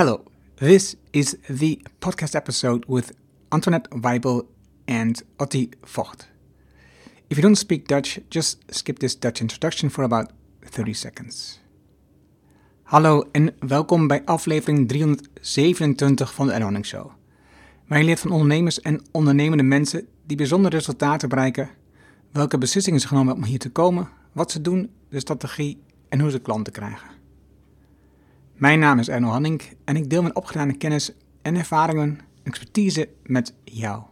Hello, this is the podcast episode with Antoinette Weibel and Otti Vogt. If you don't speak Dutch, just skip this Dutch introduction for about 30 seconds. Hallo en welkom bij aflevering 327 van de Erwarning Show. Je leert van ondernemers en ondernemende mensen die bijzondere resultaten bereiken, welke beslissingen ze genomen hebben om hier te komen, wat ze doen, de strategie en hoe ze klanten krijgen. Mijn naam is Erno Hanning en ik deel mijn opgedane kennis en ervaringen, expertise met jou.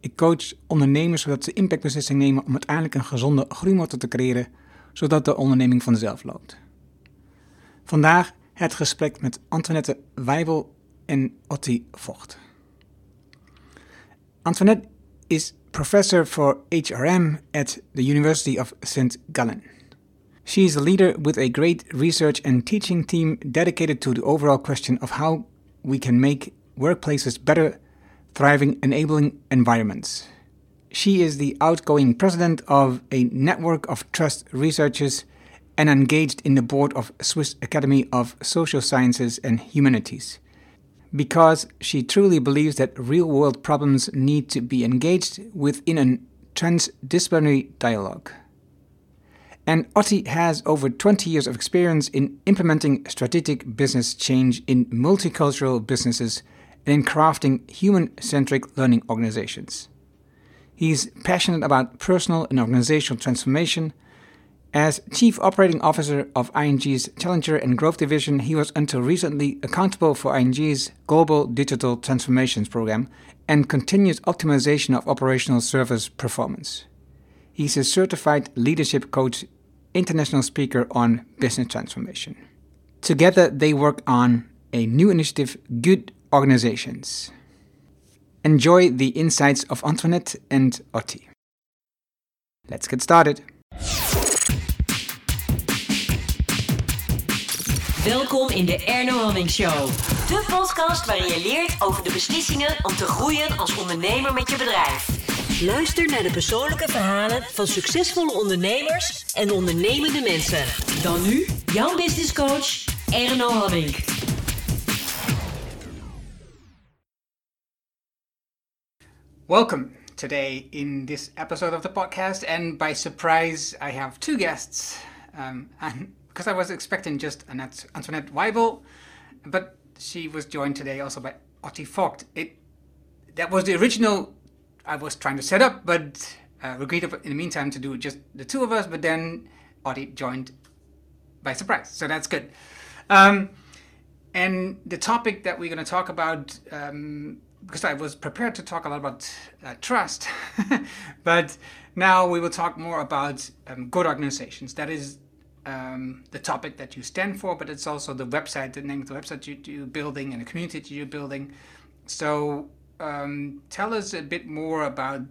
Ik coach ondernemers zodat ze impactbeslissingen nemen om uiteindelijk een gezonde groeimotor te creëren, zodat de onderneming vanzelf loopt. Vandaag het gesprek met Antoinette Weibel en Otti Vogt. Antoinette is professor for HRM at the University of St. Gallen. She is a leader with a great research and teaching team dedicated to the overall question of how we can make workplaces better, thriving, enabling environments. She is the outgoing president of a network of trust researchers and engaged in the board of Swiss Academy of Social Sciences and Humanities. Because she truly believes that real world problems need to be engaged within a transdisciplinary dialogue. And Otti has over 20 years of experience in implementing strategic business change in multicultural businesses and in crafting human centric learning organizations. He's passionate about personal and organizational transformation. As Chief Operating Officer of ING's Challenger and Growth Division, he was until recently accountable for ING's Global Digital Transformations Program and continuous optimization of operational service performance. He's a certified leadership coach international speaker on business transformation. Together, they work on a new initiative, Good Organizations. Enjoy the insights of Antoinette and Otti. Let's get started. Welkom in de Erno Hamming Show. De podcast waarin je leert over de beslissingen om te groeien als ondernemer met je bedrijf. Luister naar de persoonlijke verhalen van succesvolle ondernemers en ondernemende mensen. Dan nu jouw business coach Erno Hamming. Welcome today in this episode of the podcast, and by surprise, I have two guests. Um, and because I was expecting just Annette, Antoinette Weibel, but she was joined today also by Otti Vogt. It that was the original I was trying to set up, but uh, agreed in the meantime to do just the two of us. But then Otti joined by surprise, so that's good. Um, and the topic that we're going to talk about, um, because I was prepared to talk a lot about uh, trust, but now we will talk more about um, good organizations. That is um, the topic that you stand for, but it's also the website, the name of the website you, you're building, and the community you're building. So um, tell us a bit more about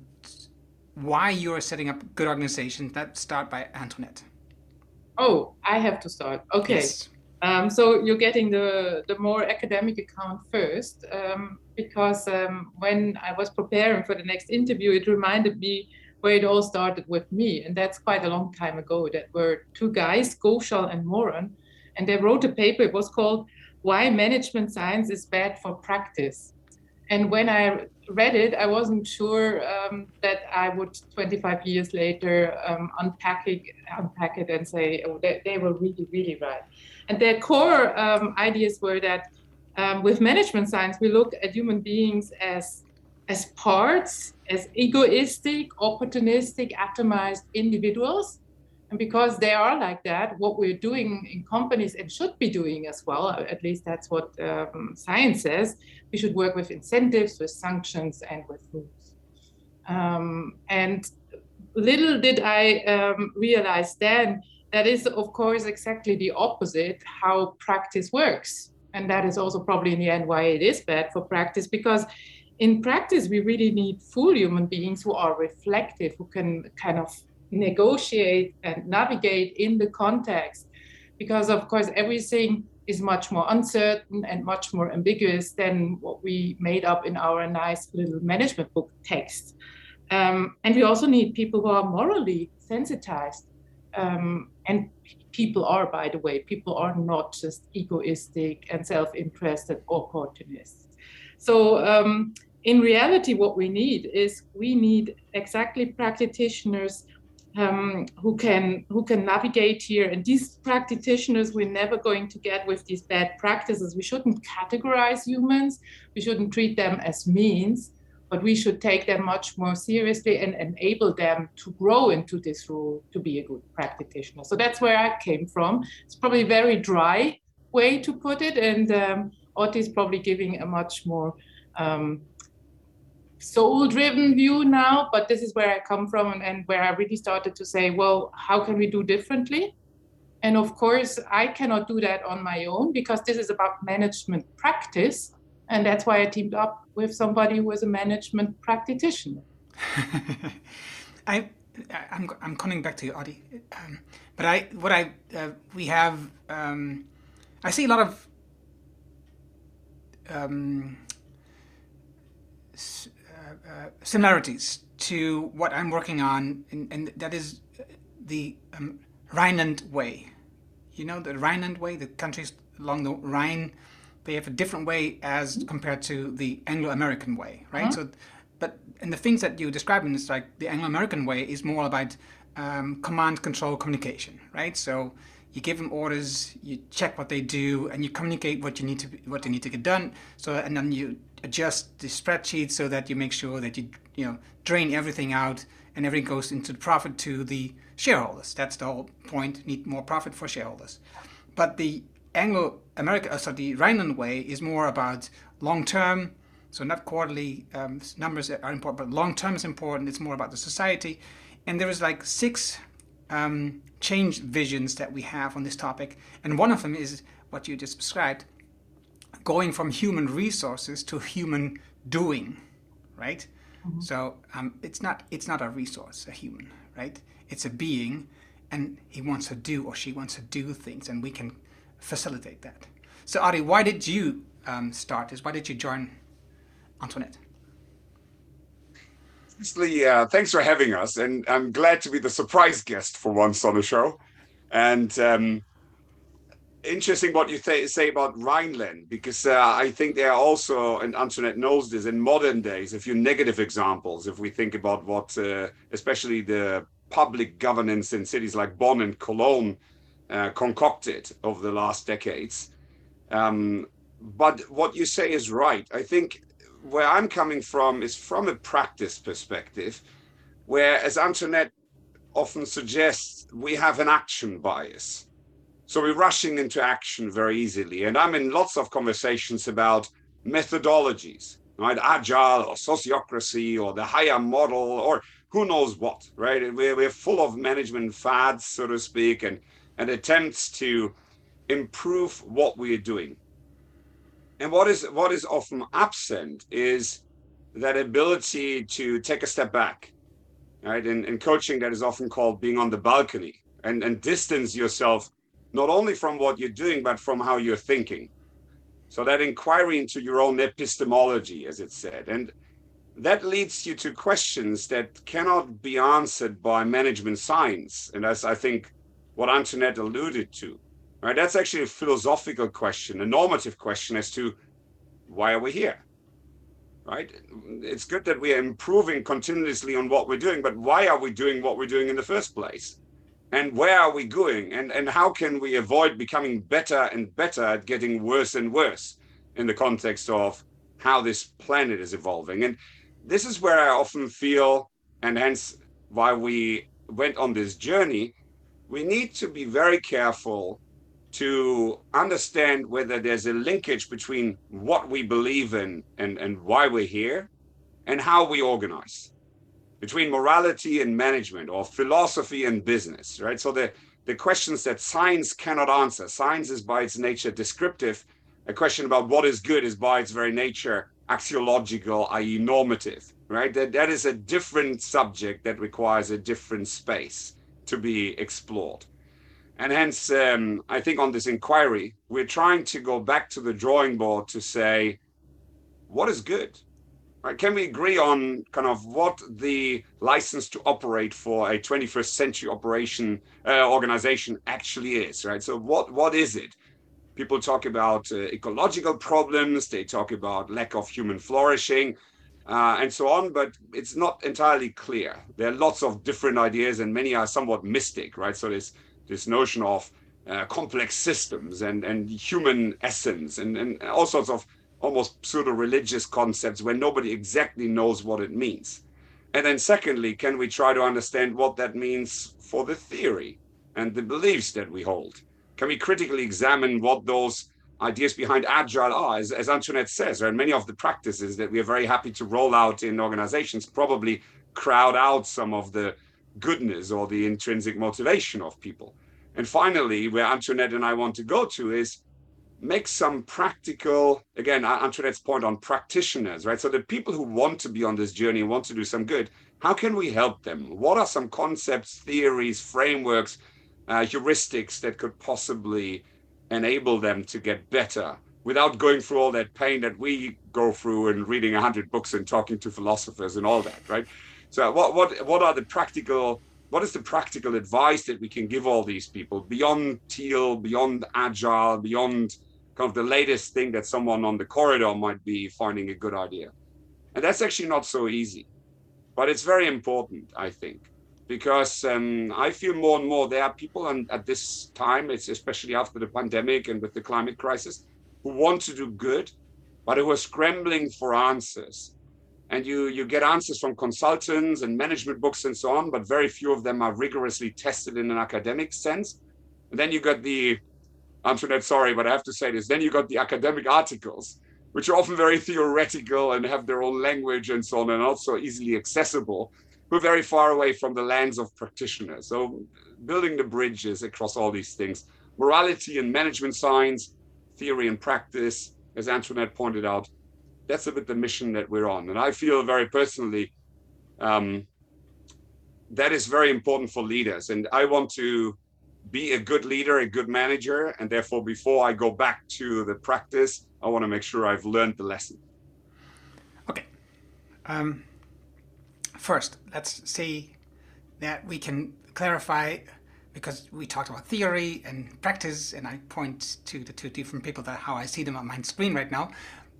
why you're setting up good organizations. Let's start by Antoinette. Oh, I have to start. Okay. Yes. Um, so you're getting the, the more academic account first, um, because um, when I was preparing for the next interview, it reminded me where it all started with me. And that's quite a long time ago. That were two guys, Ghoshal and Moran, and they wrote a paper. It was called Why Management Science is Bad for Practice and when I read it, I wasn't sure um, that I would 25 years later um, unpack it, unpack it and say, oh, they, they were really, really right. And their core um, ideas were that um, with management science, we look at human beings as as parts, as egoistic, opportunistic, atomized individuals. And because they are like that, what we're doing in companies and should be doing as well, at least that's what um, science says, we should work with incentives, with sanctions, and with rules. Um, and little did I um, realize then that is, of course, exactly the opposite how practice works. And that is also probably in the end why it is bad for practice, because in practice, we really need full human beings who are reflective, who can kind of negotiate and navigate in the context. Because, of course, everything is much more uncertain and much more ambiguous than what we made up in our nice little management book text. Um, and we also need people who are morally sensitized um, and people are, by the way. People are not just egoistic and self-interested opportunists. So um, in reality, what we need is we need exactly practitioners um, who can who can navigate here. And these practitioners we're never going to get with these bad practices. We shouldn't categorize humans. We shouldn't treat them as means, but we should take them much more seriously and enable them to grow into this role to be a good practitioner. So that's where I came from. It's probably a very dry way to put it, and um, Otti is probably giving a much more um, soul driven view now, but this is where I come from and, and where I really started to say, well, how can we do differently? And of course, I cannot do that on my own because this is about management practice. And that's why I teamed up with somebody who is a management practitioner. I, I'm, I'm coming back to you, Otti. Um, but I, what I, uh, we have, um, I see a lot of um, uh, similarities to what I'm working on, and, and that is the um, Rhineland way. You know, the Rhineland way, the countries along the Rhine, they have a different way as compared to the Anglo-American way, right? Uh-huh. So, but and the things that you're describing is like the Anglo-American way is more about um, command, control, communication, right? So you give them orders, you check what they do, and you communicate what you need to what they need to get done. So and then you adjust the spreadsheet so that you make sure that you you know drain everything out and everything goes into the profit to the shareholders. That's the whole point. Need more profit for shareholders. But the Anglo America, uh, so the Rhineland way is more about long term. So not quarterly um, numbers are important, but long term is important. It's more about the society. And there is like six um, change visions that we have on this topic. And one of them is what you just described going from human resources to human doing, right? Mm-hmm. So um, it's not it's not a resource, a human, right? It's a being, and he wants to do or she wants to do things, and we can facilitate that. So Otti, why did you um, start this? Why did you join Antoinette? Firstly, uh, thanks for having us, and I'm glad to be the surprise guest for once on the show. And um, interesting what you th- say about Rhineland, because uh, I think there are also, and Antoinette knows this, in modern days, a few negative examples. If we think about what, uh, especially the public governance in cities like Bonn and Cologne uh, concocted over the last decades. Um, but what you say is right. I think where I'm coming from is from a practice perspective, where, as Antoinette often suggests, we have an action bias. So we're rushing into action very easily. And I'm in lots of conversations about methodologies, right? Agile or sociocracy or the Haier model or who knows what, right? We're, we're full of management fads, so to speak, and, and attempts to improve what we're doing. And what is what is often absent is that ability to take a step back, right? In, in coaching, that is often called being on the balcony and, and distance yourself not only from what you're doing, but from how you're thinking. So that inquiry into your own epistemology, as it said. And that leads you to questions that cannot be answered by management science. And as I think what Antoinette alluded to, Right? That's actually a philosophical question, a normative question as to why are we here? Right? It's good that we are improving continuously on what we're doing, but why are we doing what we're doing in the first place? And where are we going? And and how can we avoid becoming better and better at getting worse and worse in the context of how this planet is evolving? And this is where I often feel, and hence why we went on this journey, we need to be very careful to understand whether there's a linkage between what we believe in and, and why we're here and how we organize between morality and management or philosophy and business right? So the the questions that science cannot answer science is by its nature descriptive. A question about what is good is by its very nature axiological i.e normative right? That that is a different subject that requires a different space to be explored. And hence, um, I think on this inquiry, we're trying to go back to the drawing board to say, what is good? Right? Can we agree on kind of what the license to operate for a 21st century operation uh, organization actually is, right? So what what is it? People talk about uh, ecological problems, they talk about lack of human flourishing, uh, and so on, but it's not entirely clear. There are lots of different ideas, and many are somewhat mystic, right? So this this notion of uh, complex systems and, and human essence and, and all sorts of almost pseudo religious concepts where nobody exactly knows what it means. And then, secondly, can we try to understand what that means for the theory and the beliefs that we hold? Can we critically examine what those ideas behind agile are? As, as Antoinette says, right, many of the practices that we are very happy to roll out in organizations probably crowd out some of the goodness or the intrinsic motivation of people. And finally, where Antoinette and I want to go to is make some practical, again, Antoinette's point on practitioners, right? So the people who want to be on this journey and want to do some good, how can we help them? What are some concepts, theories, frameworks, uh, heuristics that could possibly enable them to get better without going through all that pain that we go through and reading 100 books and talking to philosophers and all that, right? So what, what, what are the practical what is the practical advice that we can give all these people beyond teal beyond agile beyond kind of the latest thing that someone on the corridor might be finding a good idea. And that's actually not so easy, but it's very important, I think, because um, I feel more and more there are people and at this time, it's especially after the pandemic and with the climate crisis, who want to do good, but who are scrambling for answers. And you, you get answers from consultants and management books and so on, but very few of them are rigorously tested in an academic sense. And then you got the Antoinette, sorry, but I have to say this. Then you got the academic articles, which are often very theoretical and have their own language and so on, and also easily accessible. We're very far away from the lands of practitioners. So, building the bridges across all these things morality and management science, theory and practice, as Antoinette pointed out, that's a bit the mission that we're on. And I feel very personally um, that is very important for leaders. And I want to be a good leader, a good manager, and therefore, before I go back to the practice, I want to make sure I've learned the lesson. Okay. Um, first, let's see that we can clarify because we talked about theory and practice, and I point to the two different people that how I see them on my screen right now.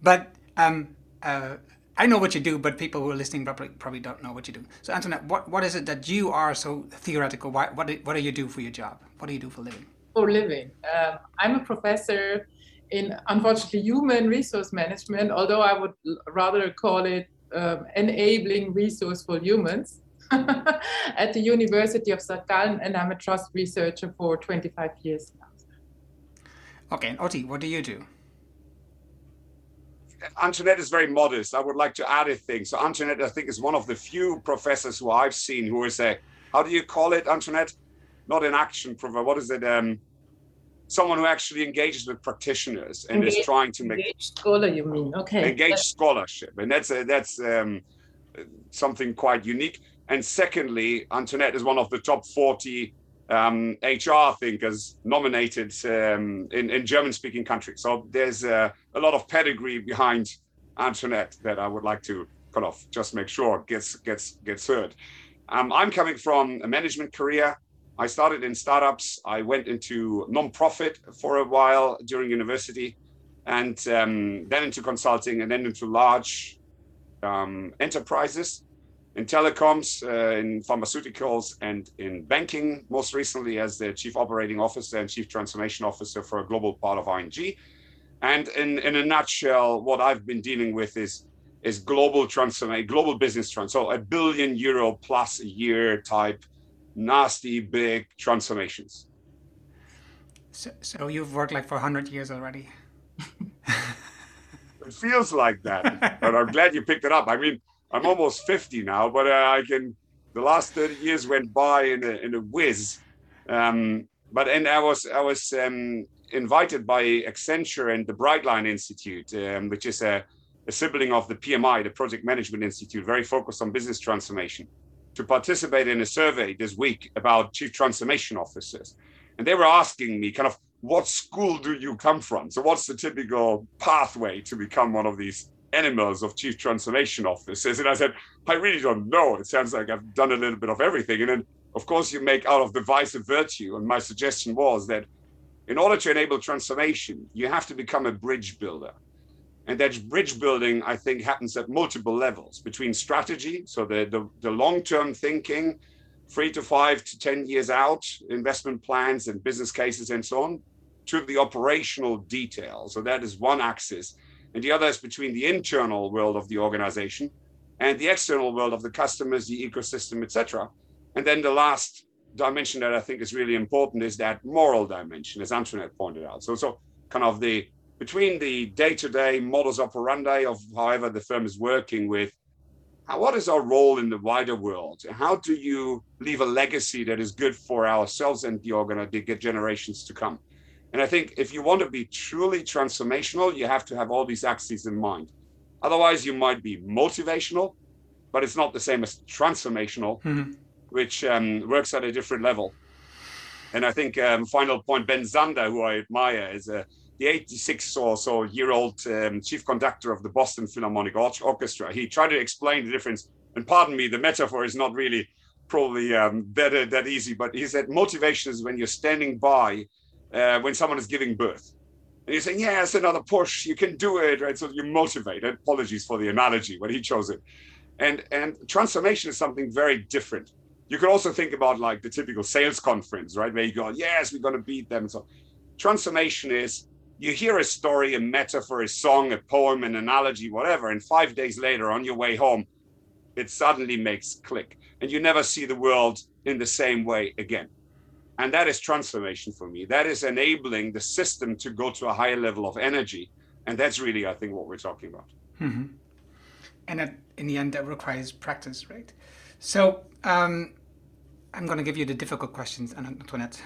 But um, uh, I know what you do, but people who are listening probably, probably don't know what you do. So, Antoinette, what, what is it that you are so theoretical? Why, what, do, what do you do for your job? What do you do for living? For living, um, I'm a professor in, unfortunately, human resource management, although I would rather call it um, enabling resource for humans at the University of St. Gallen, and I'm a trust researcher for 25 years now. Okay, and Otti, what do you do? Antoinette is very modest. I would like to add a thing. So Antoinette, I think, is one of the few professors who I've seen who is a, how do you call it, Antoinette? Not an action professor. What is it? Um, someone who actually engages with practitioners and engaged, is trying to make engaged scholar. You mean okay? Engaged that's... scholarship, and that's a, that's um, something quite unique. And secondly, Antoinette is one of the top forty um, HR thinkers nominated um, in, in German speaking countries. So there's uh, a lot of pedigree behind Antoinette that I would like to kind of just make sure gets gets gets heard. Um, I'm coming from a management career. I started in startups. I went into nonprofit for a while during university, and um, then into consulting, and then into large um, enterprises in telecoms, uh, in pharmaceuticals, and in banking, most recently as the chief operating officer and chief transformation officer for a global part of ING. And in, in a nutshell, what I've been dealing with is is global transformation, global business transformation, so a billion euro plus a year type, nasty big transformations. So, so you've worked like for 100 years already. it feels like that, but I'm glad you picked it up. I mean, I'm almost 50 now, but uh, I can. The last 30 years went by in a in a whiz. Um, but and I was I was um, invited by Accenture and the Brightline Institute, um, which is a, a sibling of the PMI, the Project Management Institute, very focused on business transformation, to participate in a survey this week about chief transformation officers. And they were asking me kind of what school do you come from? So what's the typical pathway to become one of these animals of chief transformation officers. And I said, I really don't know. It sounds like I've done a little bit of everything. And then, of course, you make out of the vice a virtue. And my suggestion was that in order to enable transformation, you have to become a bridge builder. And that bridge building, I think, happens at multiple levels between strategy, so the, the, the long term thinking, three to five to 10 years out, investment plans and business cases and so on, to the operational detail. So that is one axis. And the other is between the internal world of the organization and the external world of the customers, the ecosystem, etc. And then the last dimension that I think is really important is that moral dimension, as Antoinette pointed out. So, so kind of the between the day-to-day modus operandi of however the firm is working with what is our role in the wider world? How do you leave a legacy that is good for ourselves and the organ the generations to come? And I think if you want to be truly transformational, you have to have all these axes in mind. Otherwise, you might be motivational, but it's not the same as transformational, mm-hmm. which um, works at a different level. And I think um, final point, Ben Zander, who I admire, is a the 86 or so year old um, chief conductor of the Boston Philharmonic Orchestra. He tried to explain the difference. And pardon me, the metaphor is not really probably um, better that easy, but he said motivation is when you're standing by uh, when someone is giving birth. And you're saying, yes, another push, you can do it, right? So you motivate. Apologies for the analogy, but he chose it. And and transformation is something very different. You could also think about like the typical sales conference, right? Where you go, yes, we're going to beat them. So transformation is you hear a story, a metaphor, a song, a poem, an analogy, whatever, and five days later on your way home, it suddenly makes click. And you never see the world in the same way again. And that is transformation for me. That is enabling the system to go to a higher level of energy. And that's really, I think, what we're talking about. Mm-hmm. And that, in the end, that requires practice, right? So um, I'm going to give you the difficult questions, Antoinette.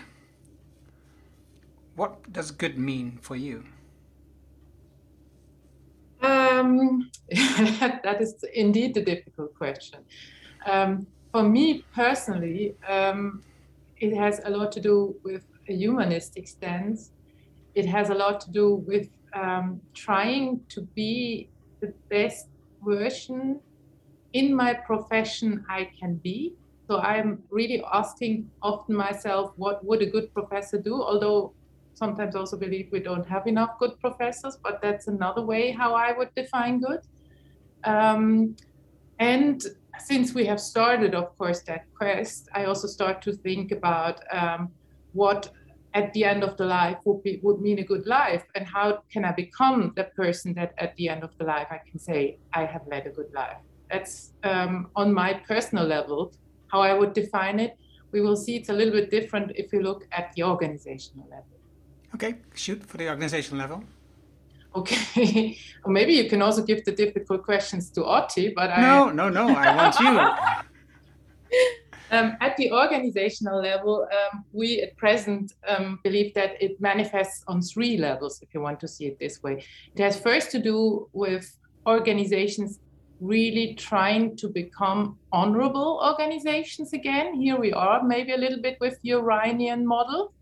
What does good mean for you? Um, that is indeed a difficult question. Um, for me personally, um, it has a lot to do with a humanistic stance. It has a lot to do with um, trying to be the best version in my profession I can be. So I'm really asking often myself, what would a good professor do? Although sometimes also believe we don't have enough good professors, but that's another way how I would define good. Um, and since we have started, of course, that quest, I also start to think about um, what at the end of the life would be would mean a good life, and how can I become the person that at the end of the life I can say I have led a good life. That's um, on my personal level how I would define it. We will see it's a little bit different if you look at the organizational level. Okay, shoot for the organizational level. Okay, or maybe you can also give the difficult questions to Otti, but no, I... no, no, no, I want you. um, at the organizational level, um, we at present um, believe that it manifests on three levels, if you want to see it this way. It has first to do with organizations really trying to become honorable organizations again. Here we are, maybe a little bit with the Orionian model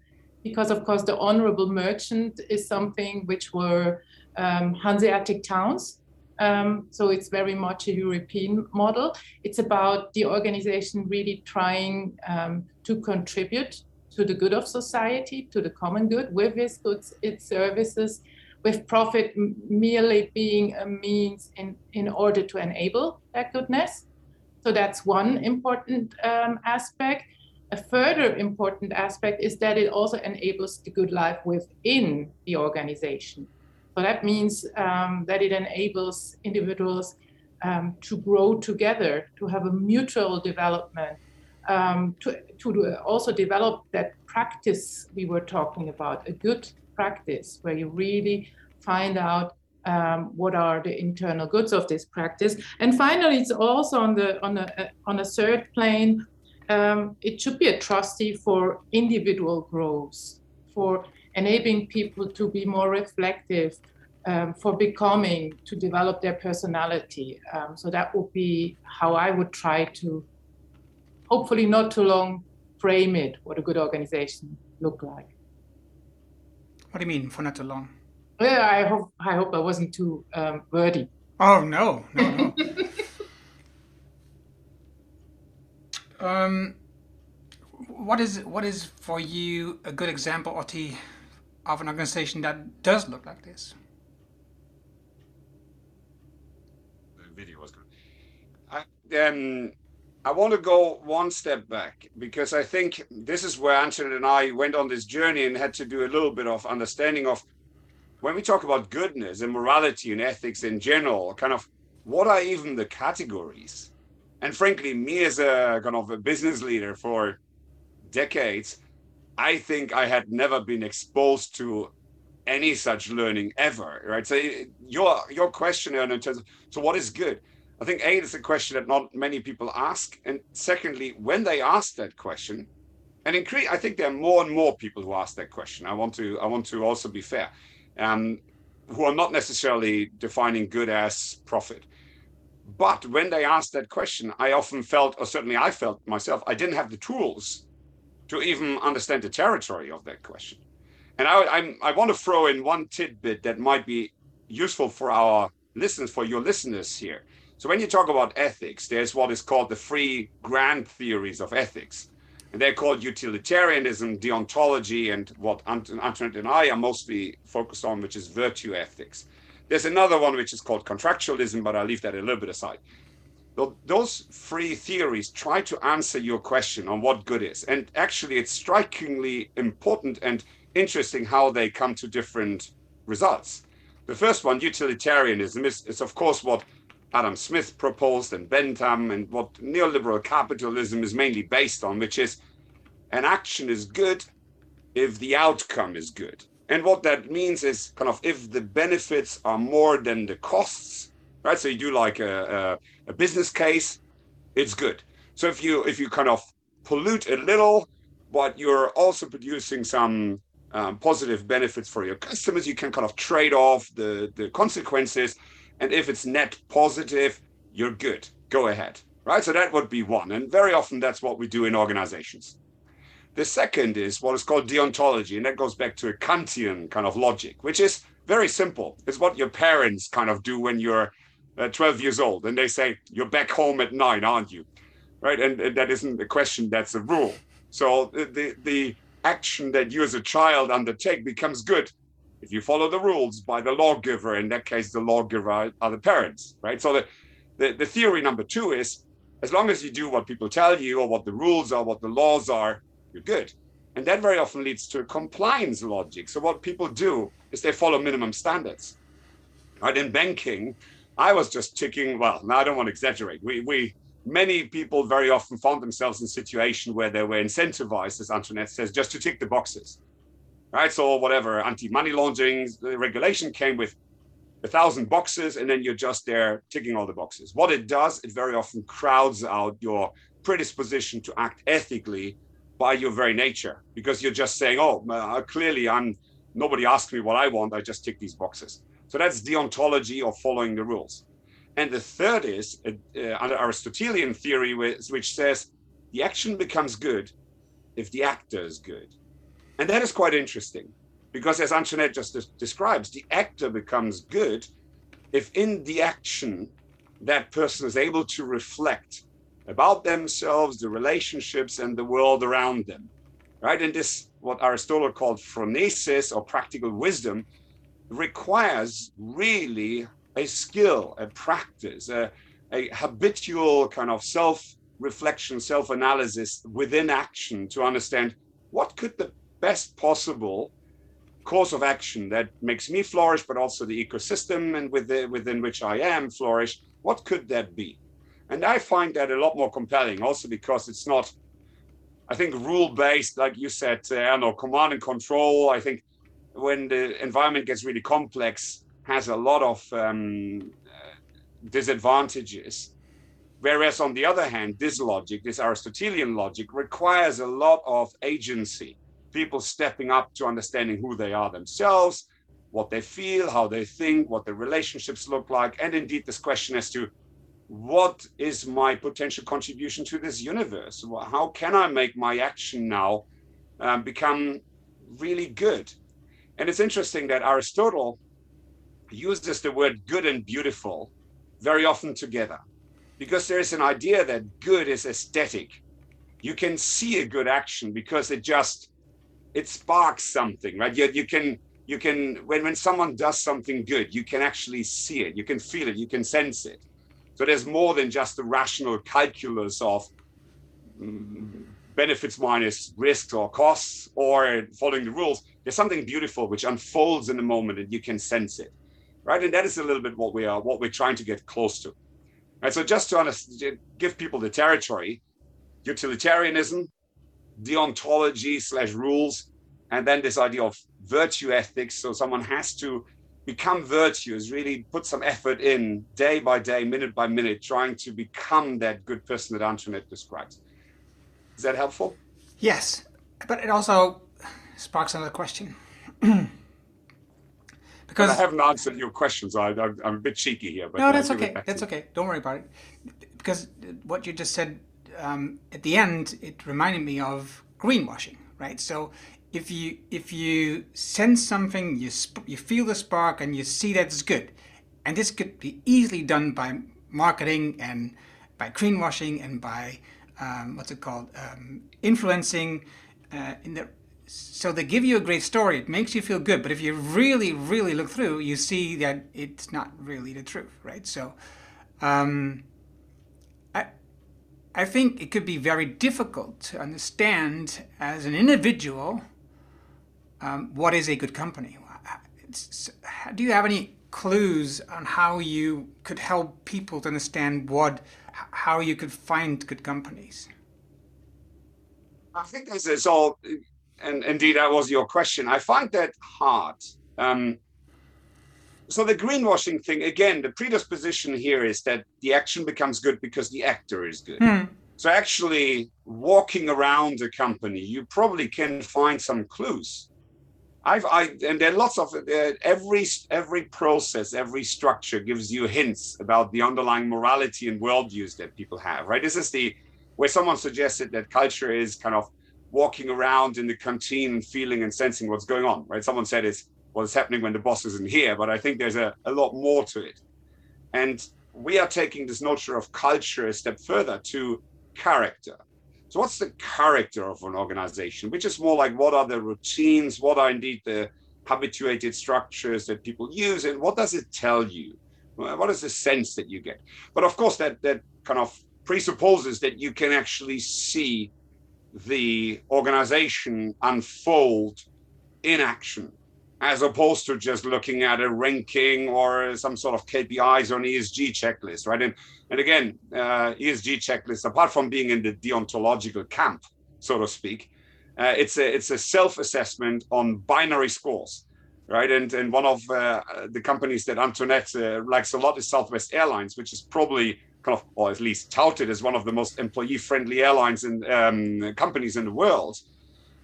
because of course the honorable merchant is something which were um, Hanseatic towns. Um, so it's very much a European model. It's about the organization really trying um, to contribute to the good of society, to the common good with its goods, its services, with profit merely being a means in, in order to enable that goodness. So that's one important um, aspect. A further important aspect is that it also enables the good life within the organization. So that means um, that it enables individuals um, to grow together, to have a mutual development, um, to, to also develop that practice we were talking about, a good practice where you really find out um, what are the internal goods of this practice. And finally, it's also on the on a on a third plane um, it should be a trustee for individual growth, for enabling people to be more reflective, um, for becoming, to develop their personality. Um, so that would be how I would try to, hopefully not too long, frame it, what a good organization look like. What do you mean for not too long? Yeah, I hope I hope I wasn't too um, wordy. Oh no, no, no. um, what is what is for you a good example, Otti, of an organization that does look like this? The video was good. I, um, I want to go one step back because I think this is where Antoinette and I went on this journey and had to do a little bit of understanding of when we talk about goodness and morality and ethics in general, kind of what are even the categories? And frankly, me as a kind of a business leader for decades, I think I had never been exposed to any such learning ever, right? So your your question in terms of so what is good? I think a is a question that not many people ask, and secondly, when they ask that question, and increase, I think there are more and more people who ask that question. I want to I want to also be fair, um, who are not necessarily defining good as profit. But when they ask that question, I often felt, or certainly I felt myself, I didn't have the tools to even understand the territory of that question. And I, I'm, I want to throw in one tidbit that might be useful for our listeners, for your listeners here. So when you talk about ethics, there's what is called the three grand theories of ethics. And they're called utilitarianism, deontology, and what Antoinette and I are mostly focused on, which is virtue ethics. There's another one which is called contractualism, but I'll leave that a little bit aside those three theories try to answer your question on what good is. And actually, it's strikingly important and interesting how they come to different results. The first one, utilitarianism, is, is of course what Adam Smith proposed and Bentham and what neoliberal capitalism is mainly based on, which is an action is good if the outcome is good. And what that means is kind of if the benefits are more than the costs, right? So you do like a, a a business case, it's good. So if you if you kind of pollute a little, but you're also producing some um, positive benefits for your customers, you can kind of trade off the the consequences. And if it's net positive, you're good. Go ahead, right? So that would be one, and very often that's what we do in organizations. The second is what is called deontology, and that goes back to a Kantian kind of logic, which is very simple. It's what your parents kind of do when you're uh, 12 years old and they say you're back home at nine aren't you? Right? And, and that isn't a question that's a rule. So the, the, the action that you as a child undertake becomes good if you follow the rules by the lawgiver in that case the lawgiver are the parents right? So the, the, the theory number two is as long as you do what people tell you or what the rules are what the laws are you're good. And that very often leads to a compliance logic. So what people do is they follow minimum standards. Right? In banking I was just ticking. Well, now I don't want to exaggerate. We we many people very often found themselves in a situation where they were incentivized, as Antoinette says, just to tick the boxes. Right. So whatever anti-money laundering regulation came with a thousand boxes, and then you're just there ticking all the boxes. What it does, it very often crowds out your predisposition to act ethically by your very nature, because you're just saying, "Oh, uh, clearly I'm." Nobody asked me what I want. I just tick these boxes. So that's deontology or following the rules. And the third is uh, uh, under Aristotelian theory, which says the action becomes good if the actor is good. And that is quite interesting because, as Antoinette just des- describes, the actor becomes good if in the action that person is able to reflect about themselves, the relationships, and the world around them. Right? And this, what Aristotle called phronesis or practical wisdom, requires really a skill, a practice, a, a habitual kind of self reflection, self analysis within action to understand what could the best possible course of action that makes me flourish, but also the ecosystem and within, within which I am flourish, what could that be? And I find that a lot more compelling also because it's not, I think, rule based, like you said, uh, I don't know, command and control. I think when the environment gets really complex, has a lot of um, uh, disadvantages. Whereas on the other hand, this logic, this Aristotelian logic, requires a lot of agency, people stepping up to understanding who they are themselves, what they feel, how they think, what their relationships look like, and indeed this question as to what is my potential contribution to this universe? How can I make my action now um, become really good? And it's interesting that Aristotle uses the word good and beautiful very often together because there's an idea that good is aesthetic. You can see a good action because it just it sparks something, right? You, you can you can when when someone does something good, you can actually see it, you can feel it, you can sense it. So there's more than just the rational calculus of benefits minus risks or costs or following the rules. There's something beautiful which unfolds in the moment and you can sense it, right? And that is a little bit what we are, what we're trying to get close to. Right. So just to give people the territory, utilitarianism, deontology slash rules, and then this idea of virtue ethics. So someone has to become virtuous, really put some effort in day by day, minute by minute, trying to become that good person that Antoinette describes. Is that helpful? Yes, but it also sparks another question. because I haven't answered your questions. I, am a bit cheeky here, but no, that's okay. That's okay. Don't worry about it. Because what you just said um, at the end, it reminded me of greenwashing, right? So if you if you sense something, you sp- you feel the spark, and you see that it's good, and this could be easily done by marketing and by greenwashing and by um, what's it called um, influencing uh, in the so they give you a great story it makes you feel good but if you really really look through you see that it's not really the truth right so um, I, I think it could be very difficult to understand as an individual um, what is a good company? It's, do you have any clues on how you could help people to understand what, how you could find good companies? I think this is all, and indeed that was your question. I find that hard. Um, so the greenwashing thing again, the predisposition here is that the action becomes good because the actor is good. Hmm. So actually, walking around a company, you probably can find some clues I've, I, and there are lots of uh, every every process, every structure gives you hints about the underlying morality and worldviews that people have. Right? This is the where someone suggested that culture is kind of walking around in the canteen feeling and sensing what's going on. Right? Someone said it's what's happening when the boss isn't here, but I think there's a, a lot more to it. And we are taking this notion of culture a step further to character so, what's the character of an organization? Which is more like what are the routines? What are indeed the habituated structures that people use? And what does it tell you? What is the sense that you get? But of course, that, that kind of presupposes that you can actually see the organization unfold in action as opposed to just looking at a ranking or some sort of KPIs or an ESG checklist, right? And and again, uh, ESG checklist, apart from being in the deontological camp, so to speak, uh, it's a it's a self-assessment on binary scores, right? And and one of uh, the companies that Antoinette uh, likes a lot is Southwest Airlines, which is probably kind of, or at least touted as one of the most employee-friendly airlines and um, companies in the world.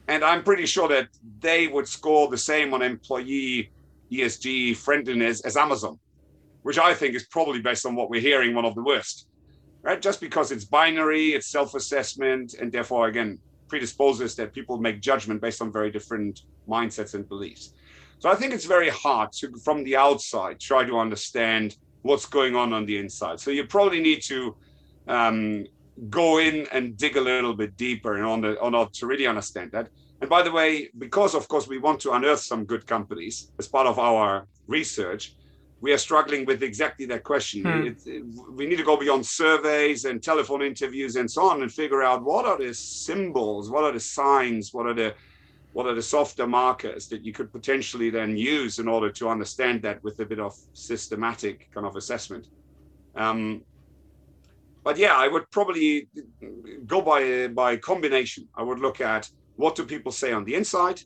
And I'm pretty sure that they would score the same on employee ESG friendliness as Amazon, which I think is probably based on what we're hearing one of the worst, right? Just because it's binary, it's self-assessment, and therefore again predisposes that people make judgment based on very different mindsets and beliefs. So I think it's very hard to, from the outside, try to understand what's going on on the inside. So you probably need to um, go in and dig a little bit deeper in order, in order to really understand that. And by the way, because of course we want to unearth some good companies as part of our research, we are struggling with exactly that question. Hmm. It, it, we need to go beyond surveys and telephone interviews and so on and figure out what are the symbols, what are the signs, what are the what are the softer markers that you could potentially then use in order to understand that with a bit of systematic kind of assessment. Um, but yeah, I would probably go by by combination. I would look at what do people say on the inside,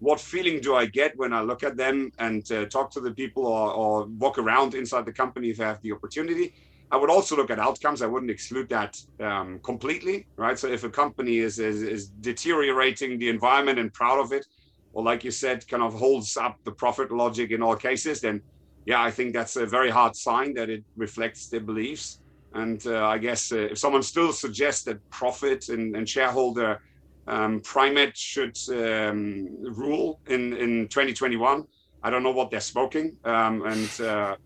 what feeling do I get when I look at them and uh, talk to the people or, or, walk around inside the company if I have the opportunity. I would also look at outcomes. I wouldn't exclude that um, completely, right? So if a company is, is, is deteriorating the environment and proud of it, or like you said, kind of holds up the profit logic in all cases, then yeah, I think that's a very hard sign that it reflects their beliefs. And uh, I guess uh, if someone still suggests that profit and, and shareholder um, primate should um, rule in, in 2021, I don't know what they're smoking. Um, and uh,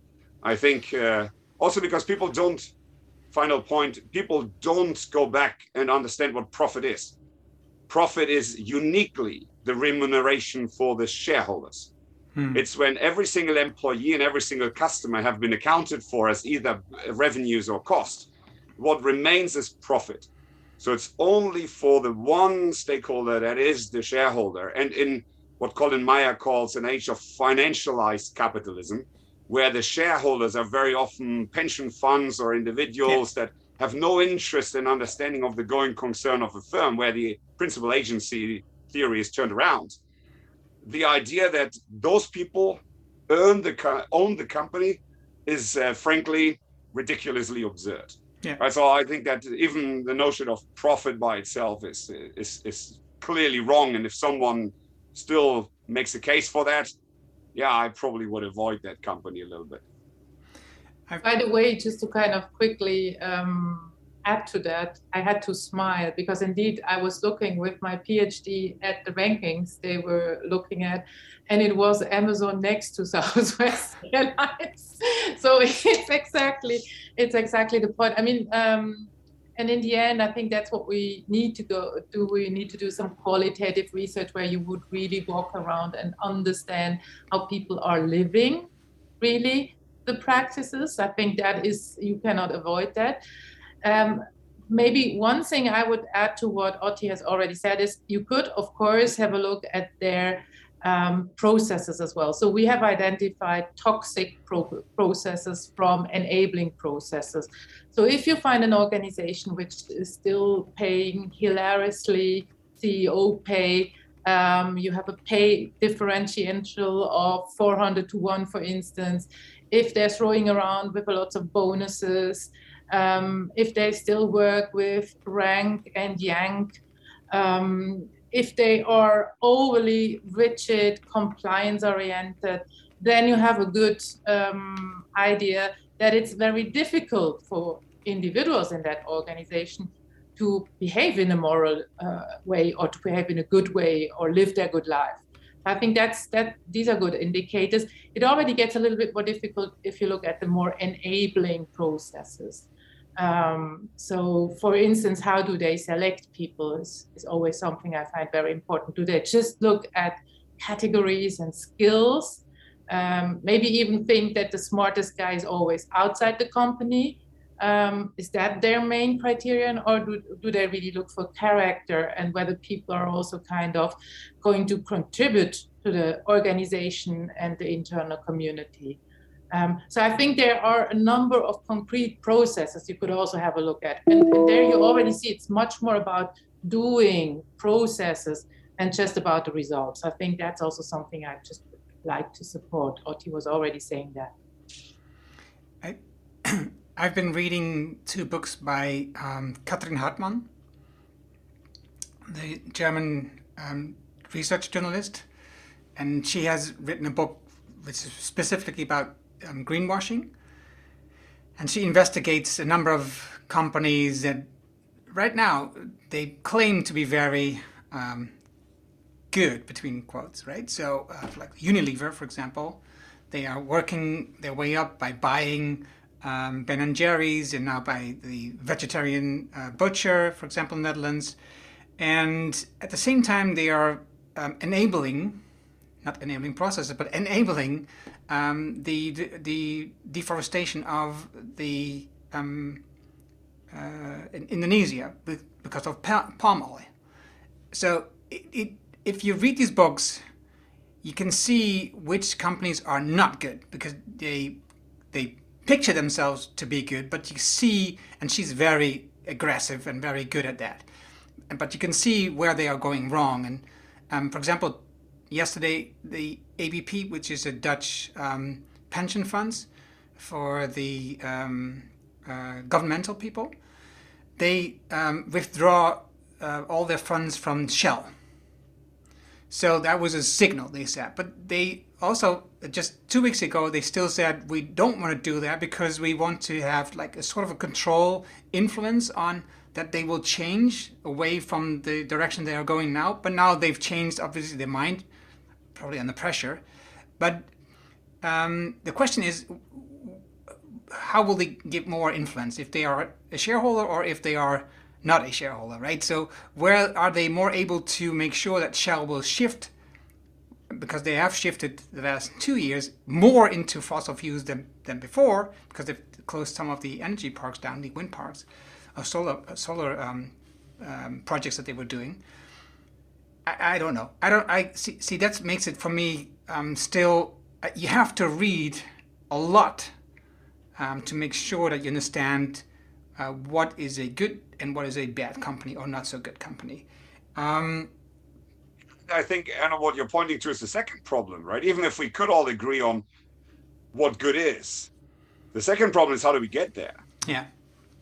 I think uh, Also because people don't, final point, people don't go back and understand what profit is. Profit is uniquely the remuneration for the shareholders. Hmm. It's when every single employee and every single customer have been accounted for as either revenues or cost. What remains is profit. So it's only for the one stakeholder that is the shareholder. And in what Colin Mayer calls an age of financialized capitalism, where the shareholders are very often pension funds or individuals yeah. that have no interest in understanding of the going concern of a firm, where the principal agency theory is turned around. The idea that those people earn the own the company is uh, frankly ridiculously absurd. Yeah. Right, so I think that even the notion of profit by itself is is is clearly wrong. And if someone still makes a case for that, yeah, I probably would avoid that company a little bit. By the way, just to kind of quickly um, add to that, I had to smile because indeed I was looking with my PhD at the rankings they were looking at, and it was Amazon next to Southwest Airlines. so it's exactly it's exactly the point. I mean, um, and in the end, I think that's what we need to go do. We need to do some qualitative research where you would really walk around and understand how people are living, really the practices. I think that is you cannot avoid that. Um, maybe one thing I would add to what Otti has already said is you could, of course, have a look at their um, processes as well. So we have identified toxic pro- processes from enabling processes. So if you find an organization which is still paying hilariously CEO pay, um, you have a pay differential of 400 to 1, for instance. If they're throwing around with a lot of bonuses, um, if they still work with rank and yank, um, if they are overly rigid, compliance oriented, then you have a good um, idea that it's very difficult for individuals in that organization to behave in a moral uh, way or to behave in a good way or live their good life. I think that's that these are good indicators. It already gets a little bit more difficult if you look at the more enabling processes. Um, so, for instance, how do they select people is, is always something I find very important. Do they just look at categories and skills? Um, maybe even think that the smartest guy is always outside the company. Um, is that their main criterion, or do, do they really look for character and whether people are also kind of going to contribute to the organization and the internal community? Um, so I think there are a number of concrete processes you could also have a look at. And, and, there you already see it's much more about doing processes and just about the results. I think that's also something I just like to support. Otti was already saying that. I, I've been reading two books by um, Kathrin Hartmann, the German um, research journalist, and she has written a book which is specifically about um, greenwashing. And she investigates a number of companies that right now they claim to be very um, good, between quotes, right? So, uh, like Unilever, for example, they are working their way up by buying um, Ben and Jerry's and now by the vegetarian uh, butcher, for example, in the Netherlands. And at the same time, they are um, enabling, not enabling processes, but enabling um, the, the, the deforestation of the um, uh, in Indonesia because of palm oil. So it, it, if you read these books, you can see which companies are not good because they they picture themselves to be good, but you see, and she's very aggressive and very good at that. But you can see where they are going wrong. And um, for example, yesterday the ABP, which is a Dutch um, pension funds for the um, uh, governmental people, they um, withdraw uh, all their funds from Shell. So that was a signal, they said. But they also, just two weeks ago, they still said, we don't want to do that because we want to have like a sort of a control influence on that they will change away from the direction they are going now. But now they've changed, obviously, their mind probably under pressure. But um, the question is, how will they get more influence if they are a shareholder or if they are not a shareholder, right? So where are they more able to make sure that Shell will shift because they have shifted the last two years more into fossil fuels than, than before because they've closed some of the energy parks down, the wind parks, or solar solar um, um, projects that they were doing. I, I, don't know. I don't. I see. See, that makes it for me um, still. Uh, you have to read a lot um, to make sure that you understand uh, what is a good and what is a bad company or not so good company. Um, I think, Anna, what you're pointing to is the second problem, right? Even if we could all agree on what good is, the second problem is how do we get there? Yeah.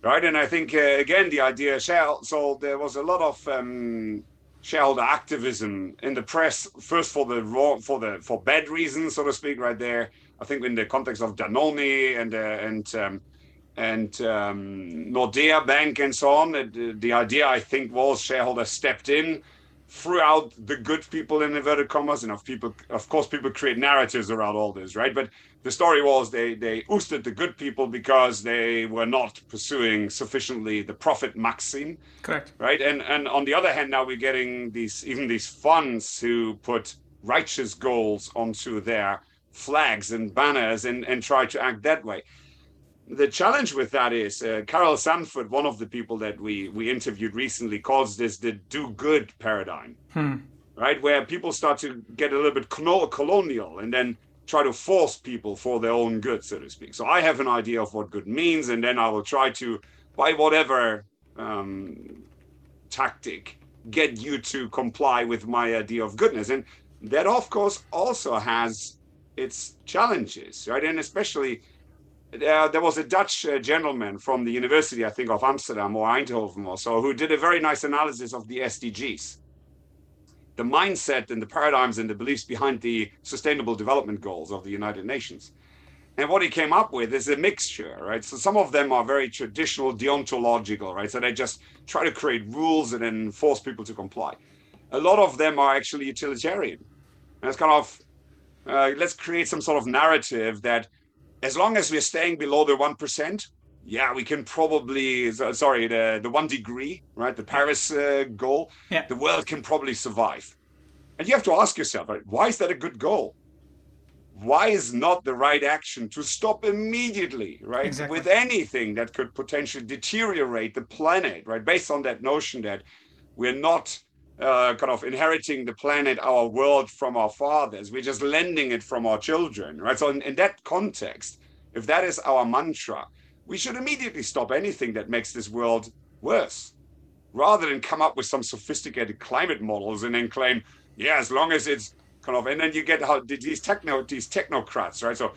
Right. And I think, uh, again, the idea, shall, so there was a lot of um, shareholder activism in the press, first for the wrong, for the, for bad reasons, so to speak, right there. I think in the context of Danone and, uh, and, um, and um, Nordea Bank and so on. The, the idea, I think, was shareholders stepped in throughout the good people in inverted commas and of people of course people create narratives around all this right? But the story was they they ousted the good people because they were not pursuing sufficiently the profit maxim. Correct. Right? And and on the other hand now we're getting these even these funds who put righteous goals onto their flags and banners and and try to act that way the challenge with that is uh, Carol Sanford, one of the people that we we interviewed recently, calls this the do good paradigm, hmm. right? Where people start to get a little bit colonial and then try to force people for their own good, so to speak. So I have an idea of what good means, and then I will try to, by whatever um, tactic, get you to comply with my idea of goodness, and that of course also has its challenges, right? And especially uh, there was a Dutch uh, gentleman from the University, I think, of Amsterdam or Eindhoven or so, who did a very nice analysis of the SDGs, the mindset and the paradigms and the beliefs behind the Sustainable Development Goals of the United Nations. And what he came up with is a mixture, right? So some of them are very traditional, deontological, right? So they just try to create rules and then force people to comply. A lot of them are actually utilitarian. And it's kind of, uh, let's create some sort of narrative that as long as we're staying below the 1%, yeah, we can probably, sorry, the, the one degree, right? The Paris uh, goal, yeah. the world can probably survive. And you have to ask yourself, right, why is that a good goal? Why is not the right action to stop immediately, right? Exactly. With anything that could potentially deteriorate the planet, right? Based on that notion that we're not uh, kind of inheriting the planet, our world from our fathers. We're just lending it from our children, right? So, in, in, that context, if that is our mantra, we should immediately stop anything that makes this world worse, rather than come up with some sophisticated climate models and then claim, yeah, as long as it's kind of, and then you get how these techno these technocrats, right? So,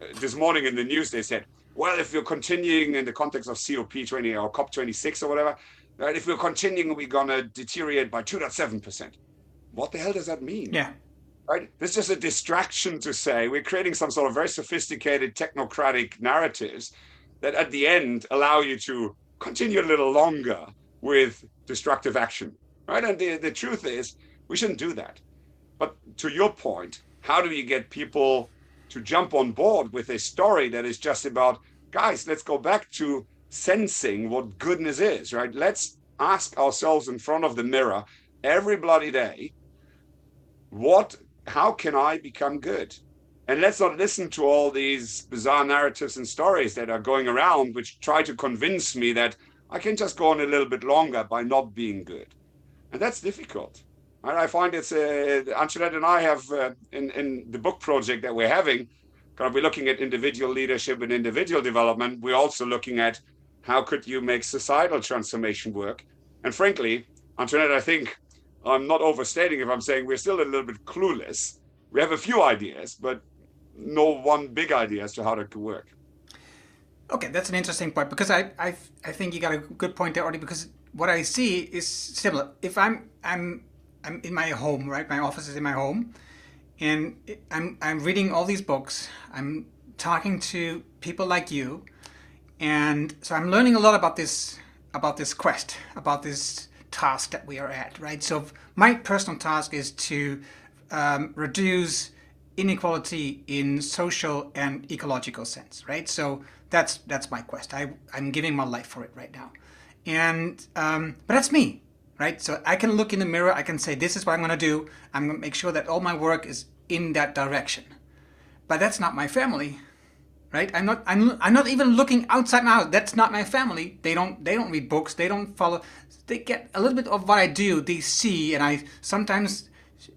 uh, this morning in the news they said, well, if you're continuing in the context of COP20 or COP26 or whatever, Right? If we're continuing, we're going to deteriorate by 2.7%. What the hell does that mean? Yeah. Right? This is a distraction to say we're creating some sort of very sophisticated technocratic narratives that at the end allow you to continue a little longer with destructive action. Right? And the, the truth is, we shouldn't do that. But to your point, how do you get people to jump on board with a story that is just about, guys, let's go back to sensing what goodness is, right? Let's ask ourselves in front of the mirror every bloody day, what, how can I become good? And let's not listen to all these bizarre narratives and stories that are going around, which try to convince me that I can just go on a little bit longer by not being good. And that's difficult. And I find it's, uh, Antoinette and I have, uh, in, in the book project that we're having, kind of we're looking at individual leadership and individual development. We're also looking at how could you make societal transformation work? And frankly, Antoinette, I think I'm not overstating if I'm saying we're still a little bit clueless. We have a few ideas, but no one big idea as to how that could work. Okay, that's an interesting point because I, I, I think you got a good point there, already. Because what I see is similar. If I'm I'm I'm in my home, right? My office is in my home, and I'm I'm reading all these books. I'm talking to people like you, and so I'm learning a lot about this about this quest, about this task that we are at, right? So my personal task is to um, reduce inequality in social and ecological sense, right? So that's that's my quest. I I'm giving my life for it right now, and um, but that's me, right? So I can look in the mirror. I can say this is what I'm going to do. I'm going to make sure that all my work is in that direction. But that's not my family, right? I'm not I'm I'm not even looking outside now. That's not my family. They don't they don't read books. They don't follow. They get a little bit of what I do. They see, and I sometimes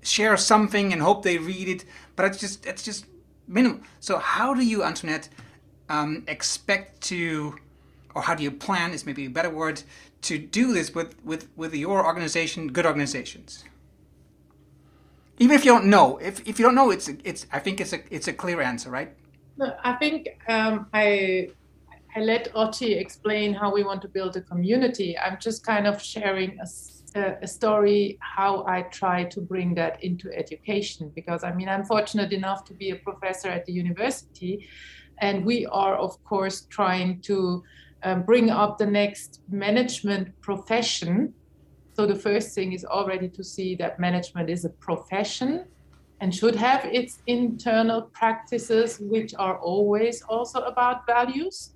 share something and hope they read it. But it's just it's just minimal. So how do you, Antoinette, um, expect to, or how do you plan? Is maybe a better word to do this with with with your organization, good organizations. Even if you don't know, if, if you don't know, it's it's I think it's a it's a clear answer, right? I think um, I I let Otti explain how we want to build a community. I'm just kind of sharing a, a, story how I try to bring that into education because I mean I'm fortunate enough to be a professor at the university, and we are of course trying to um, bring up the next management profession. So the first thing is already to see that management is a profession and should have its internal practices, which are always also about values.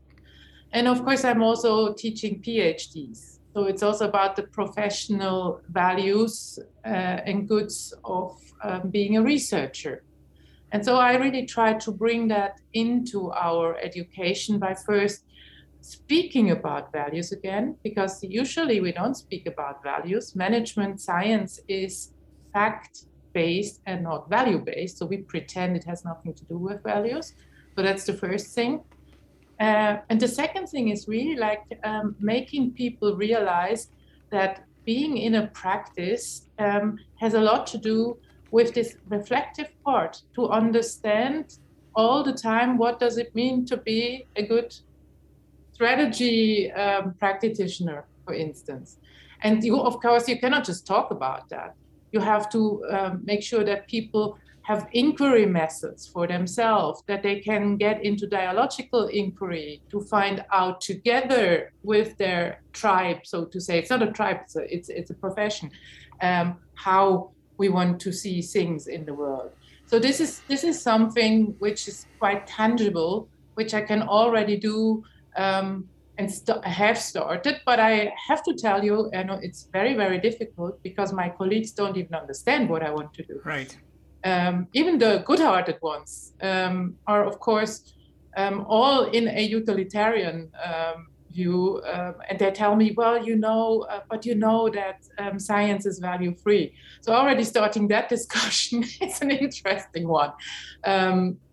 And of course, I'm also teaching PhDs. So it's also about the professional values uh, and goods of um, being a researcher. And so I really try to bring that into our education by first speaking about values again, because usually we don't speak about values. Management science is fact based and not value based. So we pretend it has nothing to do with values. So that's the first thing. Uh, and the second thing is really like um, making people realize that being in a practice um, has a lot to do with this reflective part to understand all the time what does it mean to be a good strategy um, practitioner, for instance. And you, of course, you cannot just talk about that you have to um, make sure that people have inquiry methods for themselves, that they can get into dialogical inquiry to find out together with their tribe, so to say. It's not a tribe, it's a, it's, it's a profession, um, how we want to see things in the world. So this is this is something which is quite tangible, which I can already do um, and st- have started, but I have to tell you, I know it's very, very difficult because my colleagues don't even understand what I want to do. Right. Um, even the good-hearted ones um, are, of course, um, all in a utilitarian um, view, um, and they tell me, "Well, you know, uh, but you know that um, science is value-free." So already starting that discussion is an interesting one,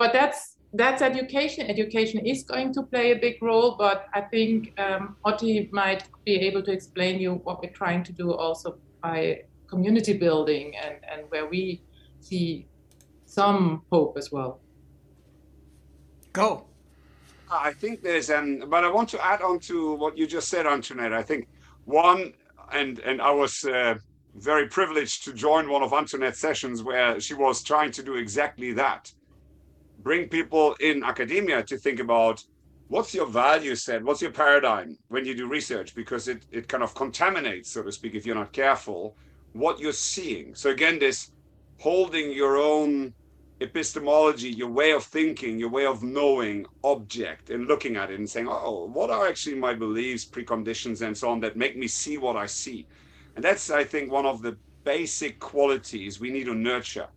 but that's that's education. Education is going to play a big role, but I think um, Otti might be able to explain you what we're trying to do also by community building and, and where we see some hope as well. Go. I think there's an, but I want to add on to what you just said, Antoinette. I think one, and and I was uh, very privileged to join one of Antoinette's sessions where she was trying to do exactly that bring people in academia to think about what's your value set what's your paradigm when you do research because it, it kind of contaminates so to speak if you're not careful what you're seeing. So again this holding your own epistemology your way of thinking your way of knowing object and looking at it and saying oh what are actually my beliefs preconditions and so on that make me see what i see? And that's i think one of the basic qualities we need to nurture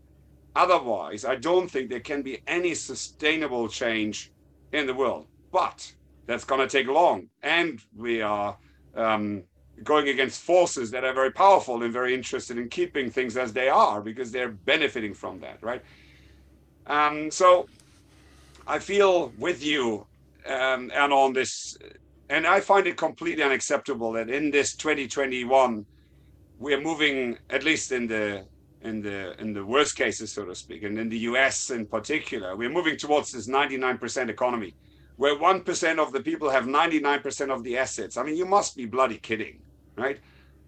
Otherwise, I don't think there can be any sustainable change in the world. But that's going to take long. And we are um, going against forces that are very powerful and very interested in keeping things as they are because they're benefiting from that, right? Um, so I feel with you um, and on this, and I find it completely unacceptable that in this 2021, we are moving, at least in the in the in the worst cases, so to speak, and in the US in particular, we're moving towards this 99% economy, where one percent of the people have 99% of the assets. I mean, you must be bloody kidding, right?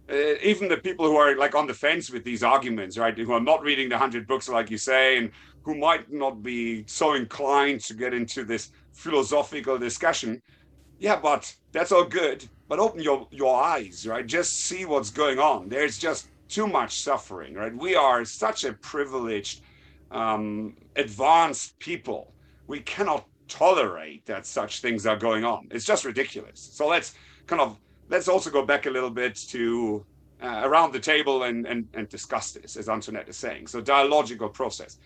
Uh, even the people who are like on the fence with these arguments, right, who are not reading the hundred books, like you say, and who might not be so inclined to get into this philosophical discussion. Yeah, but that's all good. But open your your eyes, right? Just see what's going on. There's just too much suffering, right? We are such a privileged um, advanced people, we cannot tolerate that such things are going on. It's just ridiculous. So let's kind of let's also go back a little bit to uh, around the table and, and and discuss this, as Antoinette is saying. So dialogical process.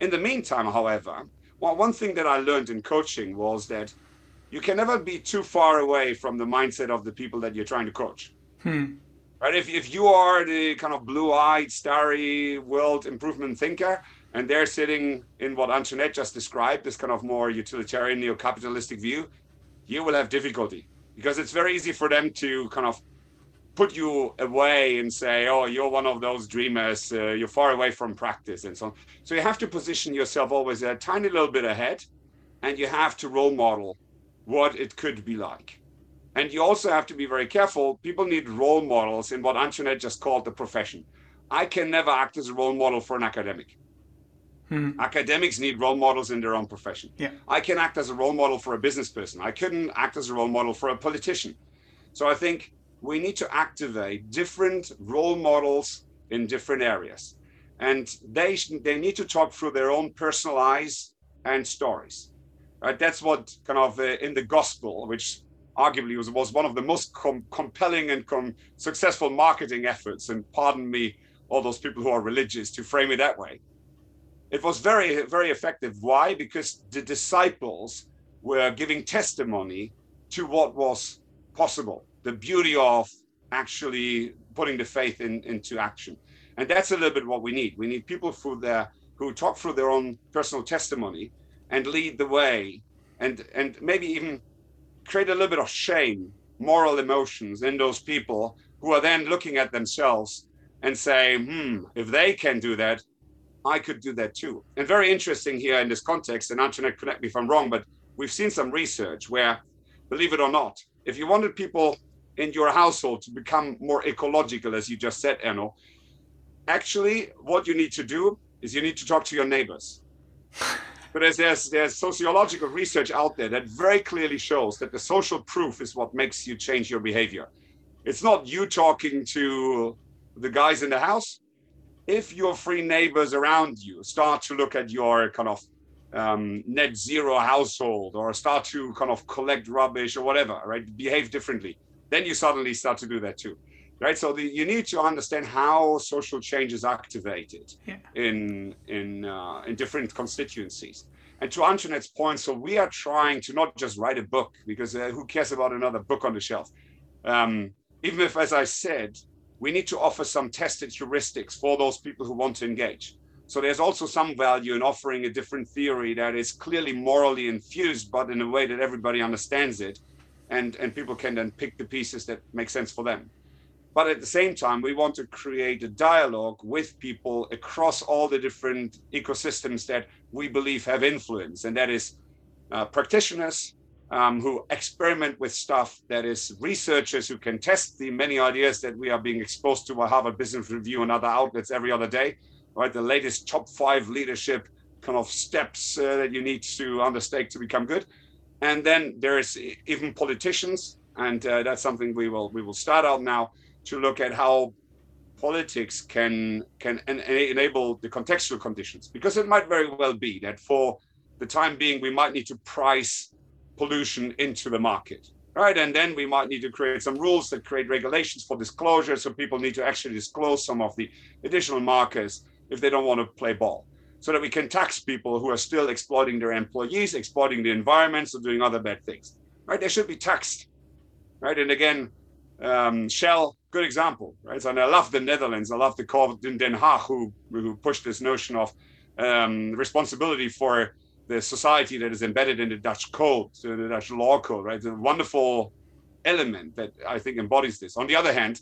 In the meantime, however, well, one thing that I learned in coaching was that you can never be too far away from the mindset of the people that you're trying to coach. Hmm. Right? If, if you are the kind of blue-eyed, starry world improvement thinker, and they're sitting in what Antoinette just described, this kind of more utilitarian neo-capitalistic view, you will have difficulty because it's very easy for them to kind of put you away and say, "Oh, you're one of those dreamers. Uh, you're far away from practice," and so on. So you have to position yourself always a tiny little bit ahead, and you have to role model what it could be like. And you also have to be very careful. People need role models in what Antoinette just called the profession. I can never act as a role model for an academic. Hmm. Academics need role models in their own profession. Yeah. I can act as a role model for a business person. I couldn't act as a role model for a politician. So I think we need to activate different role models in different areas. And they, they need to talk through their own personal eyes and stories. Right? That's what kind of uh, in the gospel, which arguably was, was one of the most com- compelling and com- successful marketing efforts. And pardon me, all those people who are religious, to frame it that way. It was very, very effective. Why? Because the disciples were giving testimony to what was possible the beauty of actually putting the faith in, into action. And that's a little bit what we need. We need people through their who talk through their own personal testimony and lead the way and and maybe even create a little bit of shame, moral emotions in those people who are then looking at themselves and say, hmm, if they can do that, I could do that too. And very interesting here in this context, and Antoinette, correct me if I'm wrong, but we've seen some research where, believe it or not, if you wanted people in your household to become more ecological, as you just said, Erno, actually, what you need to do is you need to talk to your neighbors. but there's, there's, there's sociological research out there that very clearly shows that the social proof is what makes you change your behavior. It's not you talking to the guys in the house. If your three neighbors around you start to look at your kind of um, net zero household or start to kind of collect rubbish or whatever, right? Behave differently then you suddenly start to do that too right? So the, you need to understand how social change is activated yeah. in in uh, in different constituencies. And to Antoinette's point so we are trying to not just write a book because uh, who cares about another book on the shelf? Um, even if as i said we need to offer some tested heuristics for those people who want to engage. So there's also some value in offering a different theory that is clearly morally infused but in a way that everybody understands it and and people can then pick the pieces that make sense for them but at the same time we want to create a dialogue with people across all the different ecosystems that we believe have influence. And that is uh, practitioners um, who experiment with stuff. That is researchers who can test the many ideas that we are being exposed to by harvard business review and other outlets every other day right? The latest top five leadership kind of steps uh, that you need to undertake to become good. And then there's even politicians, and uh, that's something we will we will start out now to look at how politics can can en- enable the contextual conditions, because it might very well be that for the time being we might need to price pollution into the market right? And then we might need to create some rules that create regulations for disclosure, so people need to actually disclose some of the additional markers if they don't want to play ball so that we can tax people who are still exploiting their employees, exploiting the environments, or doing other bad things. Right? They should be taxed. Right? And again, um, Shell, good example. Right? And I love the Netherlands. I love the call in Den Haag who who pushed this notion of um, responsibility for the society that is embedded in the Dutch code, so the Dutch law code. Right? It's a wonderful element that I think embodies this. On the other hand,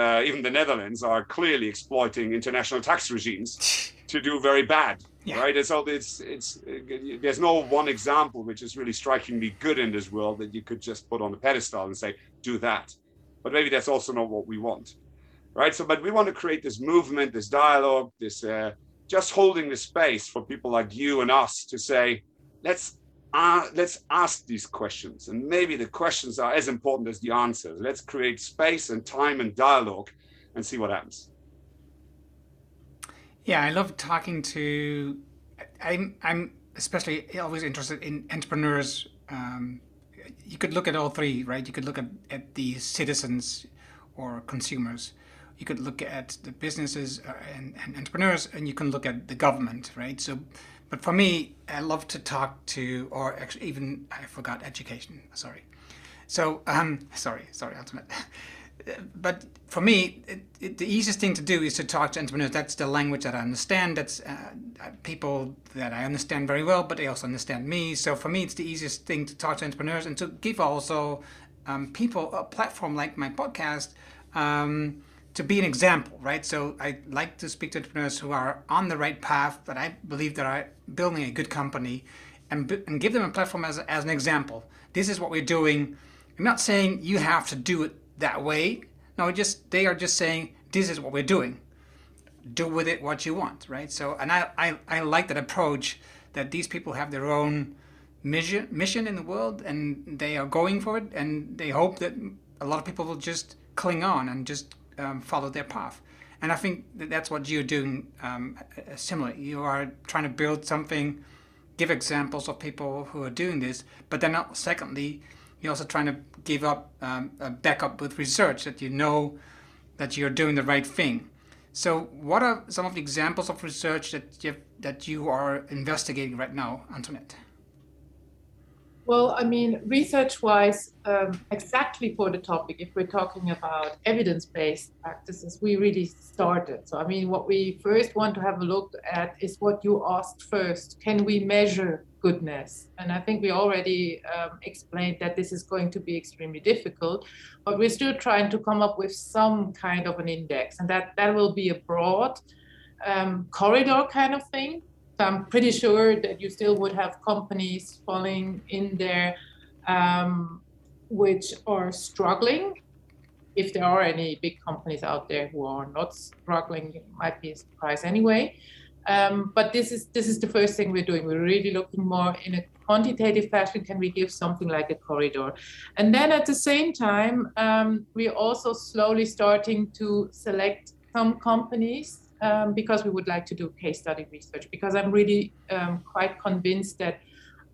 uh, even the Netherlands are clearly exploiting international tax regimes to do very bad yeah. right and so it's it's there's no one example which is really strikingly good in this world that you could just put on a pedestal and say do that but maybe that's also not what we want right? So but we want to create this movement this dialogue this uh, just holding the space for people like you and us to say let's uh, let's ask these questions. And maybe the questions are as important as the answers. Let's create space and time and dialogue and see what happens. Yeah, I love talking to I'm I'm especially always interested in entrepreneurs. Um, you could look at all three, right? You could look at, at the citizens or consumers. You could look at the businesses uh, and, and entrepreneurs, and you can look at the government, right? So, but for me, I love to talk to, or actually even I forgot education. Sorry. So, um, sorry, sorry, Antoinette. But for me, it, it, the easiest thing to do is to talk to entrepreneurs. That's the language that I understand. That's uh, people that I understand very well, but they also understand me. So for me, it's the easiest thing to talk to entrepreneurs and to give also um, people a platform like my podcast um, to be an example, right? So I like to speak to entrepreneurs who are on the right path, that I believe that are building a good company, and, and give them a platform as, as an example. This is what we're doing. I'm not saying you have to do it that way. No, just they are just saying this is what we're doing. Do with it what you want, right? So, and I, I, I like that approach that these people have their own mission mission in the world and they are going for it and they hope that a lot of people will just cling on and just um, follow their path. And I think that that's what you're doing um, similar. You are trying to build something, give examples of people who are doing this, but then secondly, you're also trying to give up um, a backup with research that you know that you're doing the right thing. So, what are some of the examples of research that you that you are investigating right now, Antoinette? Well, I mean, research wise, um, exactly for the topic, if we're talking about evidence based practices, we really started. So, I mean, what we first want to have a look at is what you asked first can we measure goodness? And I think we already um, explained that this is going to be extremely difficult, but we're still trying to come up with some kind of an index, and that, that will be a broad um, corridor kind of thing so I'm pretty sure that you still would have companies falling in there um, which are struggling. If there are any big companies out there who are not struggling, it might be a surprise anyway. Um, but this is this is the first thing we're doing. We're really looking more in a quantitative fashion. Can we give something like a corridor? And then at the same time, um, we're also slowly starting to select some companies um, because we would like to do case study research because I'm really um, quite convinced that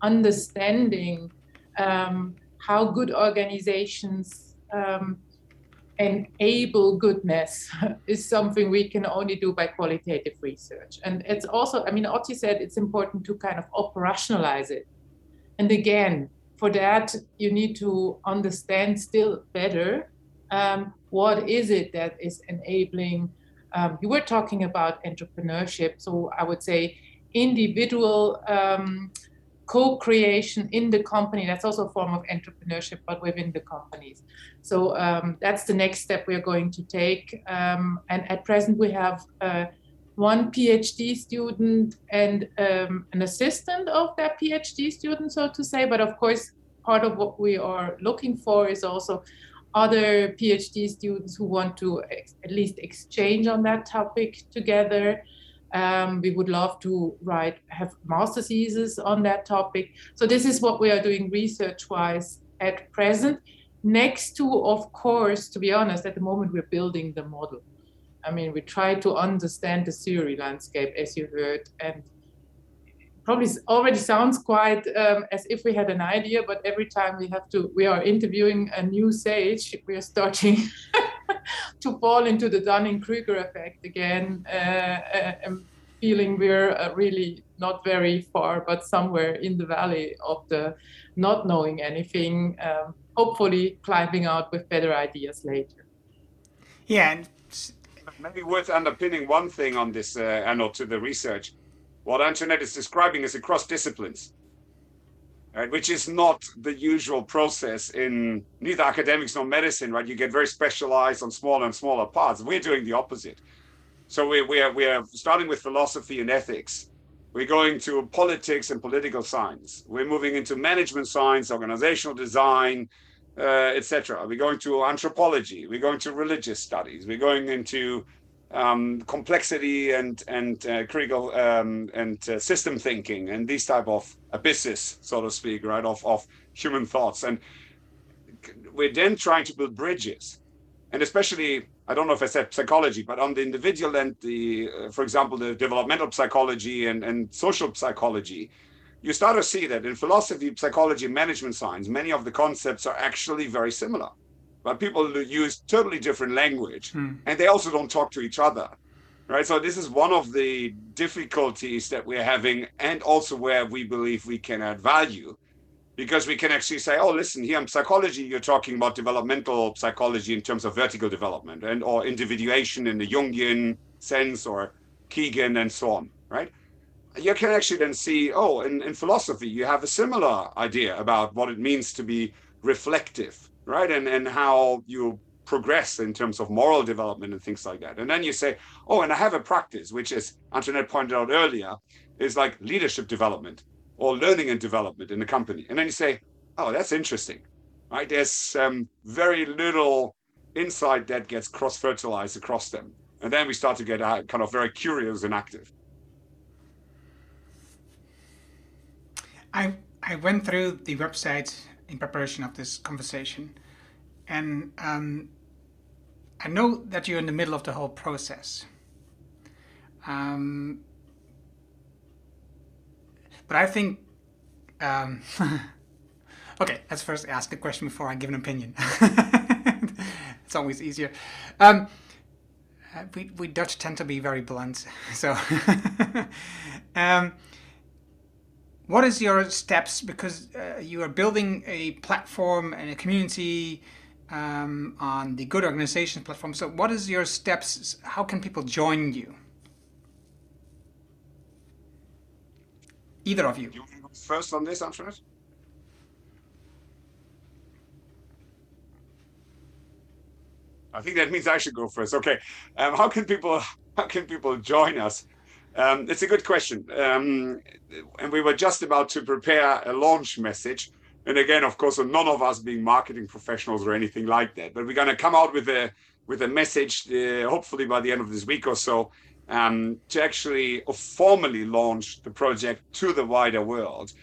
understanding um, how good organizations um, enable goodness is something we can only do by qualitative research. And it's also, I mean, Otti said it's important to kind of operationalize it. And again, for that, you need to understand still better um, what is it that is enabling um, you were talking about entrepreneurship. So I would say individual um, co-creation in the company. That's also a form of entrepreneurship, but within the companies. So um, that's the next step we're going to take. Um, and at present, we have uh, one PhD student and um, an assistant of that PhD student, so to say. But of course, part of what we are looking for is also other PhD students who want to ex- at least exchange on that topic together. Um, we would love to write, have master theses on that topic. So this is what we are doing research-wise at present. Next to, of course, to be honest, at the moment we're building the model. I mean, we try to understand the theory landscape, as you heard, and probably already sounds quite um, as if we had an idea, but every time we have to, we are interviewing a new sage, we are starting to fall into the Dunning-Kruger effect again, uh, uh, and feeling we're uh, really not very far, but somewhere in the valley of the not knowing anything, um, hopefully climbing out with better ideas later. Yeah, and maybe worth underpinning one thing on this, uh, Erno, to the research what Antoinette is describing is across disciplines, right? Which is not the usual process in neither academics nor medicine, right? You get very specialized on smaller and smaller parts. We're doing the opposite. So we, we, are, we are starting with philosophy and ethics. We're going to politics and political science. We're moving into management science, organizational design, uh, etc. We're going to anthropology. We're going to religious studies. We're going into um, complexity and and uh, critical um, and uh, system thinking and these type of abysses, so to speak, right, of of human thoughts. And we're then trying to build bridges, and especially I don't know if I said psychology, but on the individual and the, uh, for example, the developmental psychology and, and social psychology, you start to see that in philosophy, psychology, management science, many of the concepts are actually very similar. But people use totally different language hmm. and they also don't talk to each other. Right. So this is one of the difficulties that we're having, and also where we believe we can add value because we can actually say, oh, listen, here in psychology, you're talking about developmental psychology in terms of vertical development and or individuation in the Jungian sense or Kegan and so on, right? You can actually then see, oh, in, in philosophy, you have a similar idea about what it means to be reflective, right? And and how you progress in terms of moral development and things like that. And then you say, oh, and I have a practice, which is Antoinette pointed out earlier, is like leadership development or learning and development in the company. And then you say, oh, that's interesting, right? There's um, very little insight that gets cross fertilized across them. And then we start to get uh, kind of very curious and active. I, I went through the website in preparation of this conversation, and um, I know that you're in the middle of the whole process. Um, but I think. Um, okay, let's first ask a question before I give an opinion. it's always easier. Um, uh, we, we Dutch tend to be very blunt. So, um, what is your steps? Because uh, you are building a platform and a community um, on the Good Organizations platform. So, what is your steps? How can people join you? Either of you. you first on this, i'm Antoinette? I think that means I should go first. Okay, um, how can people how can people join us? Um, it's a good question, um, and we were just about to prepare a launch message. And again, of course, none of us being marketing professionals or anything like that, but we're going to come out with a with a message, uh, hopefully by the end of this week or so, um, to actually formally launch the project to the wider world.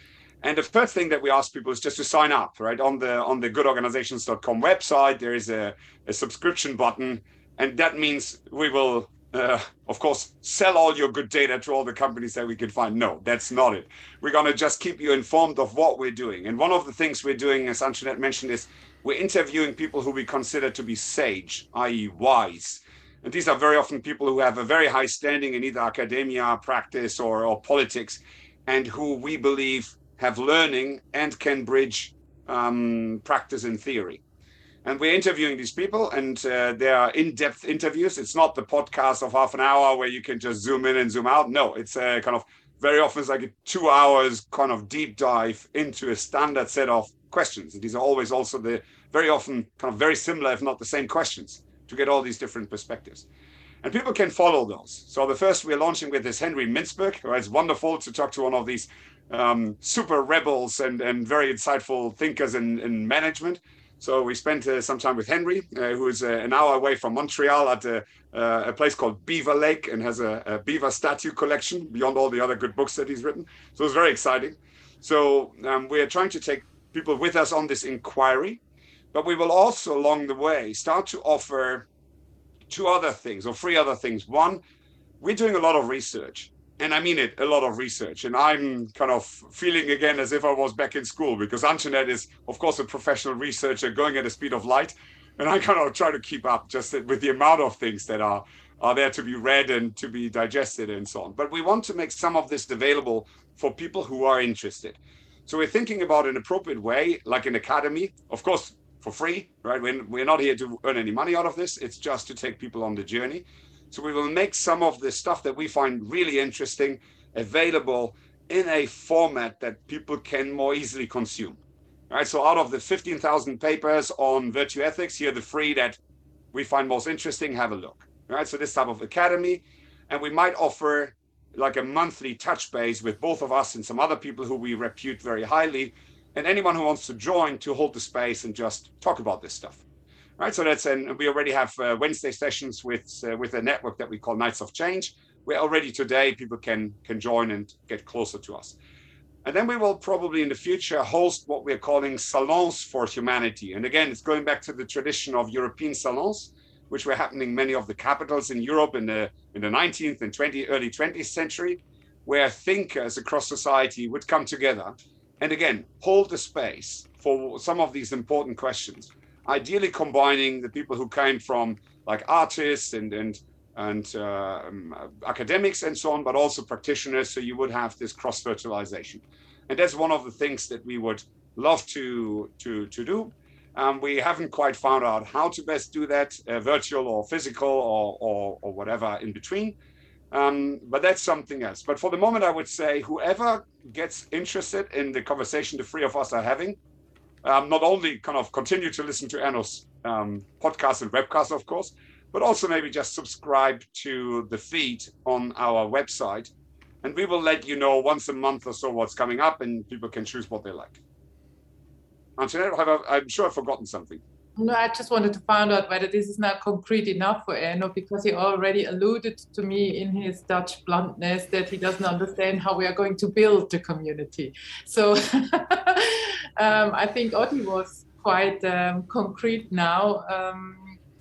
And the first thing that we ask people is just to sign up, right? On the on the goodorganizations.com website, there is a, a subscription button, and that means we will, uh, of course, sell all your good data to all the companies that we can find. No, that's not it. We're going to just keep you informed of what we're doing. And one of the things we're doing, as Antoinette mentioned, is we're interviewing people who we consider to be sage, i.e., wise and these are very often people who have a very high standing in either academia, practice, or, or politics, and who we believe have learning and can bridge um, practice and theory. And we're interviewing these people, and uh, they are in depth interviews. It's not the podcast of half an hour where you can just zoom in and zoom out. No, it's a kind of very often it's like a two hours kind of deep dive into a standard set of questions. And these are always also the very often kind of very similar, if not the same questions to get all these different perspectives. And people can follow those. So the first we're launching with is Henry Mintzberg. It's wonderful to talk to one of these um, super rebels and, and very insightful thinkers in, in management. So we spent uh, some time with Henry, uh, who is uh, an hour away from Montreal at a, uh, a place called Beaver Lake and has a, a, beaver statue collection beyond all the other good books that he's written. So it's very exciting. So um, we are trying to take people with us on this inquiry but we will also, along the way, start to offer two other things or three other things. One, we're doing a lot of research. And I mean it, a lot of research. And I'm kind of feeling again as if I was back in school because Antoinette is, of course, a professional researcher going at the speed of light. And I kind of try to keep up just with the amount of things that are, are there to be read and to be digested and so on. But we want to make some of this available for people who are interested. So we're thinking about an appropriate way, like an academy. Of course, for free, right? We're, we're not here to earn any money out of this. It's just to take people on the journey. So we will make some of the stuff that we find really interesting available in a format that people can more easily consume. Right. So out of the 15,000 papers on virtue ethics, here the three that we find most interesting, have a look. Right. So this type of academy, and we might offer like a monthly touch base with both of us and some other people who we repute very highly and anyone who wants to join to hold the space and just talk about this stuff. Right, so that's and we already have uh, Wednesday sessions with uh, with a network that we call Knights of Change, where already today people can can join and get closer to us. And then we will probably in the future host what we're calling salons for humanity. And again, it's going back to the tradition of European salons, which were happening many of the capitals in Europe in the in the 19th and 20 early 20th century, where thinkers across society would come together and again hold the space for some of these important questions. Ideally, combining the people who came from like artists and and and uh, um, academics and so on, but also practitioners. So you would have this cross fertilization, and that's one of the things that we would love to to to do. Um, we haven't quite found out how to best do that, uh, virtual or physical or, or, or whatever in between. Um, but that's something else. But for the moment, I would say whoever gets interested in the conversation the three of us are having, um, not only kind of continue to listen to Erno's um, podcast and webcast, of course, but also maybe just subscribe to the feed on our website. And we will let you know once a month or so what's coming up, and people can choose what they like. Antoinette, I, I'm sure I've forgotten something. No, I just wanted to find out whether this is not concrete enough for Erno because he already alluded to me in his Dutch bluntness that he doesn't understand how we are going to build the community. So um, I think Otti was quite um, concrete now. Um,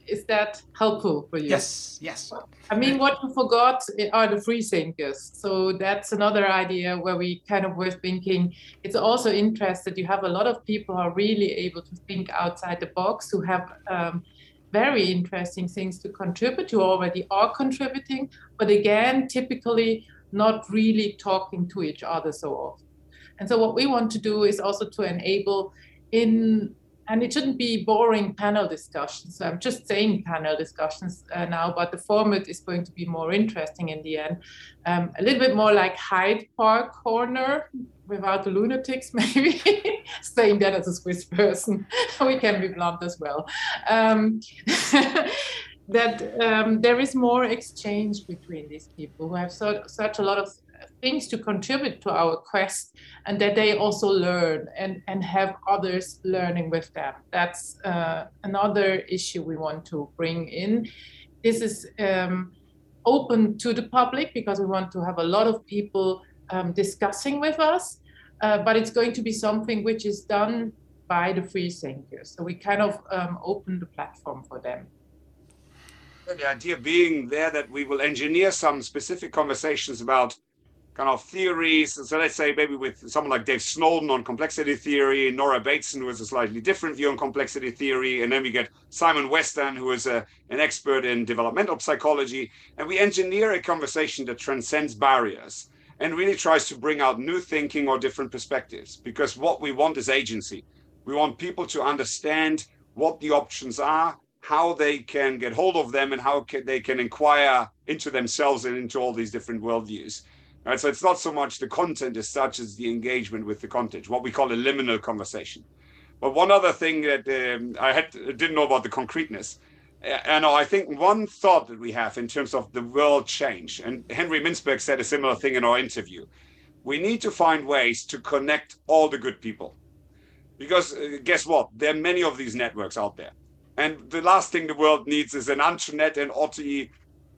is that helpful for you? Yes, yes. I mean, what you forgot are the free thinkers. So that's another idea where we kind of were thinking it's also interesting. You have a lot of people who are really able to think outside the box, who have um, very interesting things to contribute, who already are contributing, but again, typically not really talking to each other so often. And so, what we want to do is also to enable in and it shouldn't be boring panel discussions. So I'm just saying panel discussions uh, now, but the format is going to be more interesting in the end. Um, a little bit more like Hyde Park Corner without the lunatics, maybe. saying that as a Swiss person, we can be blunt as well. Um, that um, there is more exchange between these people who have so, such a lot of things to contribute to our quest and that they also learn and, and have others learning with them. That's uh, another issue we want to bring in. This is um, open to the public because we want to have a lot of people um, discussing with us, uh, but it's going to be something which is done by the free thinkers. So we kind of um, open the platform for them. The idea being there that we will engineer some specific conversations about kind of theories. So let's say maybe with someone like Dave Snowden on complexity theory, Nora Bateson, who has a slightly different view on complexity theory, and then we get Simon Weston, who is a, an expert in developmental psychology, and we engineer a conversation that transcends barriers and really tries to bring out new thinking or different perspectives. Because what we want is agency. We want people to understand what the options are, how they can get hold of them, and how can, they can inquire into themselves and into all these different worldviews. Right? So it's not so much the content as such as the engagement with the content, what we call a liminal conversation. But one other thing that um, I had didn't know about the concreteness. And I think one thought that we have in terms of the world change, and Henry Mintzberg said a similar thing in our interview. We need to find ways to connect all the good people, because uh, guess what? There are many of these networks out there, and the last thing the world needs is an Antoinette and Otti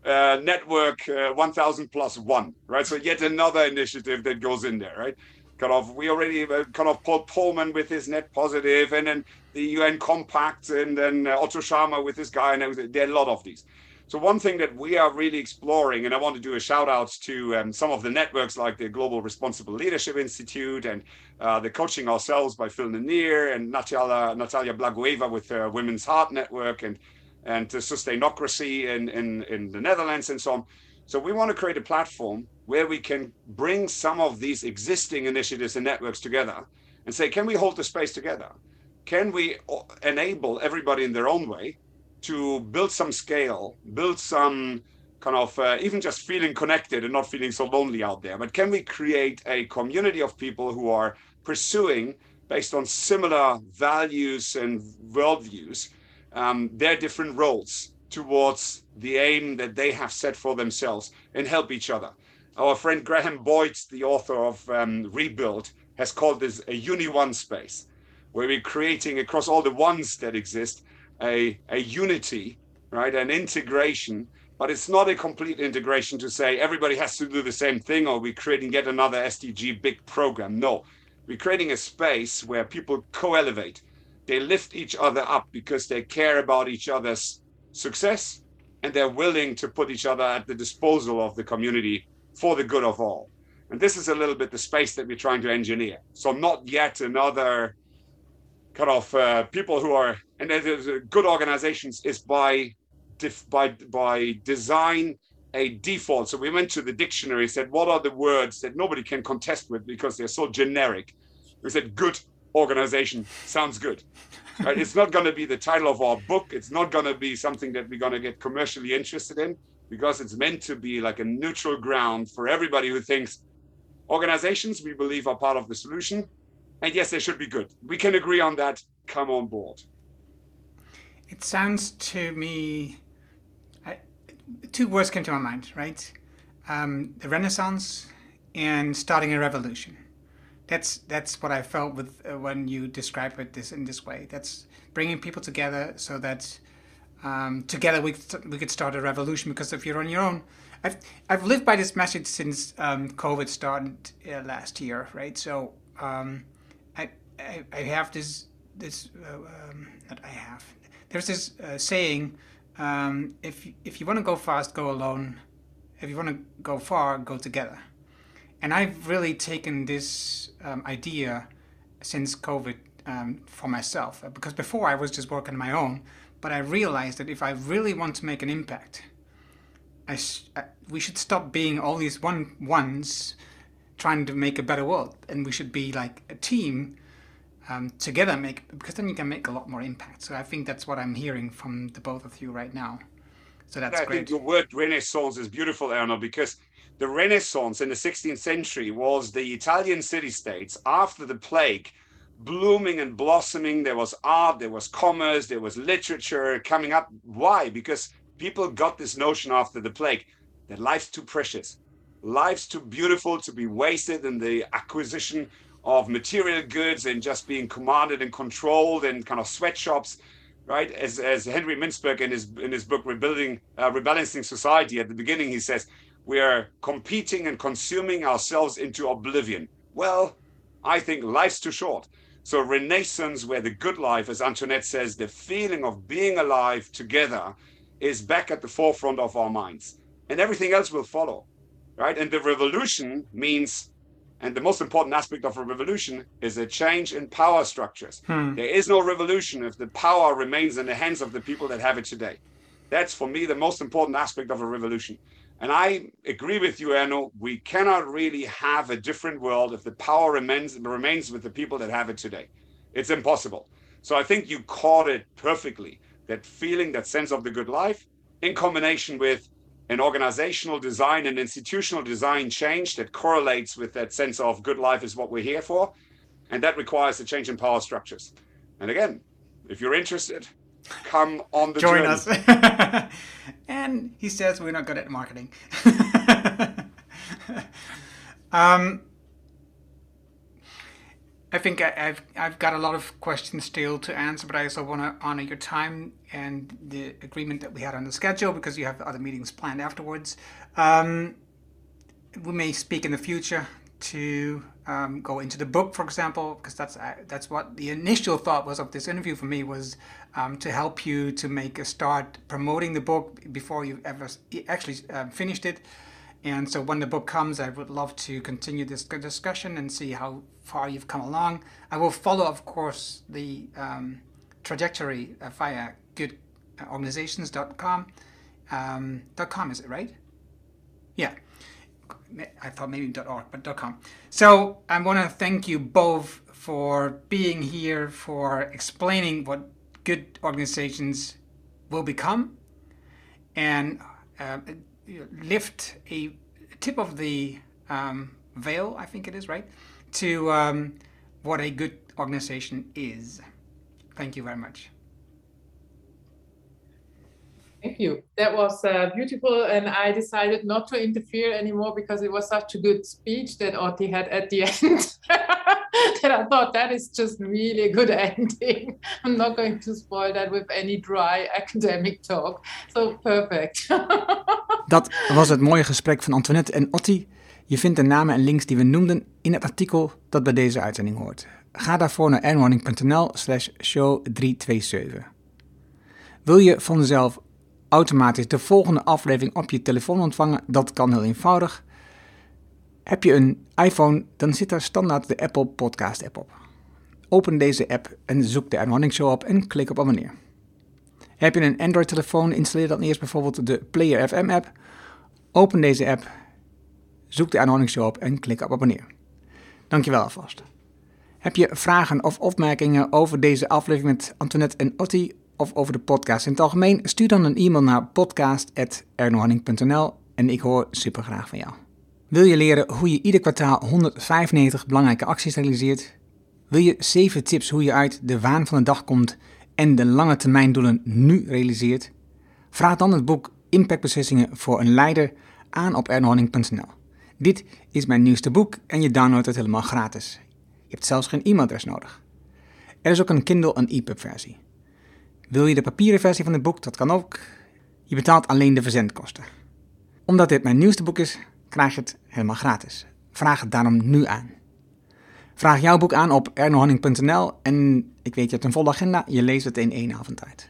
uh, network uh, 1000 plus one, right? So yet another initiative that goes in there, right? Kind of, we already uh, kind of Paul Polman with his net positive, and then the UN Compact, and then uh, Otto Scharmer with this guy, and there are a lot of these. So one thing that we are really exploring, and I want to do a shout out to um, some of the networks like the Global Responsible Leadership Institute and uh, the Coaching Ourselves by Phil LeNir and Natalia, Natalia Blagueva with her Women's Heart Network and and to sustainocracy in, in, in the Netherlands and so on. So we want to create a platform where we can bring some of these existing initiatives and networks together and say, can we hold the space together? Can we enable everybody in their own way to build some scale, build some kind of uh, even just feeling connected and not feeling so lonely out there? But can we create a community of people who are pursuing based on similar values and worldviews? Um, their different roles towards the aim that they have set for themselves and help each other. Our friend Graham Boyd, the author of um, Rebuild, has called this a uni one space, where we're creating across all the ones that exist a, a unity, right, an integration. But it's not a complete integration to say everybody has to do the same thing or we're creating yet another SDG big program. No, we're creating a space where people co elevate they lift each other up because they care about each other's success and they're willing to put each other at the disposal of the community for the good of all. And this is a little bit the space that we're trying to engineer. So not yet another kind of uh, people who are and good organizations is by by by design a default. So we went to the dictionary, said what are the words that nobody can contest with because they're so generic. We said good organization sounds good. Right? it's not going to be the title of our book. It's not going to be something that we're going to get commercially interested in because it's meant to be like a neutral ground for everybody who thinks organizations we believe are part of the solution. And yes, they should be good. We can agree on that. Come on board. It sounds to me, I, two words came to my mind, right? Um, the Renaissance and starting a revolution. That's that's what I felt with uh, when you describe it this in this way. That's bringing people together so that um, together we we could start a revolution. Because if you're on your own, I've I've lived by this message since um, COVID started uh, last year, right? So um, I, I, I have this this uh, um, I have. There's this uh, saying: um, if if you want to go fast, go alone. If you want to go far, go together. And I've really taken this um, idea since COVID um, for myself because before I was just working on my own, but I realized that if I really want to make an impact, I, I, we should stop being all these one ones trying to make a better world, and we should be like a team um, together make because then you can make a lot more impact. So I think that's what I'm hearing from the both of you right now. So that's I great. think the word renaissance is beautiful, Erno, because the Renaissance in the 16th century was the Italian city states after the plague blooming and blossoming. There was art, there was commerce, there was literature coming up. Why? Because people got this notion after the plague that life's too precious, life's too beautiful to be wasted in the acquisition of material goods and just being commanded and controlled in kind of sweatshops right? As, as Henry Mintzberg in his in his book Rebuilding uh, Rebalancing Society at the beginning, he says we are competing and consuming ourselves into oblivion. Well, I think life's too short. So, Renaissance, where the good life, as Antoinette says, the feeling of being alive together is back at the forefront of our minds. And everything else will follow, right? And the revolution means, and the most important aspect of a revolution is a change in power structures. Hmm. There is no revolution if the power remains in the hands of the people that have it today. That's for me the most important aspect of a revolution. And I agree with you, Erno. We cannot really have a different world if the power remains remains with the people that have it today. It's impossible. So I think you caught it perfectly. That feeling, that sense of the good life, in combination with an organizational design and institutional design change that correlates with that sense of good life is what we're here for. And that requires a change in power structures. And again, if you're interested, come on the join journey. us. and he says we're not good at marketing. um, I think I, have I've got a lot of questions still to answer, but I also want to honor your time and the agreement that we had on the schedule because you have other meetings planned afterwards. Um, we may speak in the future to um, go into the book, for example, because that's uh, that's what the initial thought was of this interview for me was um, to help you to make a start promoting the book before you ever actually uh, finished it. And so when the book comes, I would love to continue this discussion and see how far you've come along. I will follow, of course, the um, trajectory via goodorganizations.com. Um, .com is it right? Yeah. I thought maybe .org, but .com. So I want to thank you both for being here, for explaining what good organizations will become, and uh, lift a tip of the um, veil, I think it is, right, to um, what a good organization is. Thank you very much. Thank you. That was uh, beautiful. And I decided not to interfere anymore because it was such a good speech that Otti had at the end. that I thought that is just really a good ending. I'm not going to spoil that with any dry academic talk. So perfect. dat was het mooie gesprek van Antoinette en Otti. Je vindt de namen en links die we noemden in het artikel dat bij deze uitzending hoort. Ga daarvoor naar airwarning.nl slash show 327. Wil je vanzelf automatisch de volgende aflevering op je telefoon ontvangen? Dat kan heel eenvoudig. Heb je een iPhone, dan zit daar standaard de Apple Podcast app op. Open deze app en zoek de Erno Show op en klik op abonneer. Heb je een Android-telefoon, installeer dan eerst bijvoorbeeld de Player FM app. Open deze app, zoek de Erno Show op en klik op abonneer. Dankjewel alvast. Heb je vragen of opmerkingen over deze aflevering met Antoinette en Otti of over de podcast in het algemeen? Stuur dan een e-mail naar podcast.ernohanning.nl en ik hoor super graag van jou. Wil je leren hoe je ieder kwartaal 195 belangrijke acties realiseert? Wil je 7 tips hoe je uit de waan van de dag komt en de lange termijn doelen nu realiseert? Vraag dan het boek Impactbeslissingen voor een leider aan op ernohanning.nl. Dit is mijn nieuwste boek en je downloadt het helemaal gratis. Je hebt zelfs geen e-mailadres nodig. Er is ook een Kindle en EPUB versie. Wil je de papieren versie van het boek? Dat kan ook. Je betaalt alleen de verzendkosten. Omdat dit mijn nieuwste boek is, krijg je het helemaal gratis. Vraag het daarom nu aan. Vraag jouw boek aan op ernohanning.nl en ik weet je hebt een volle agenda, je leest het in één avond tijd.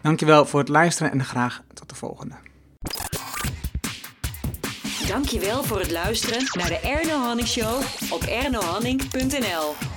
Dankjewel voor het luisteren en graag tot de volgende. Dankjewel voor het luisteren naar de Erno Hanning Show op ernohanning.nl.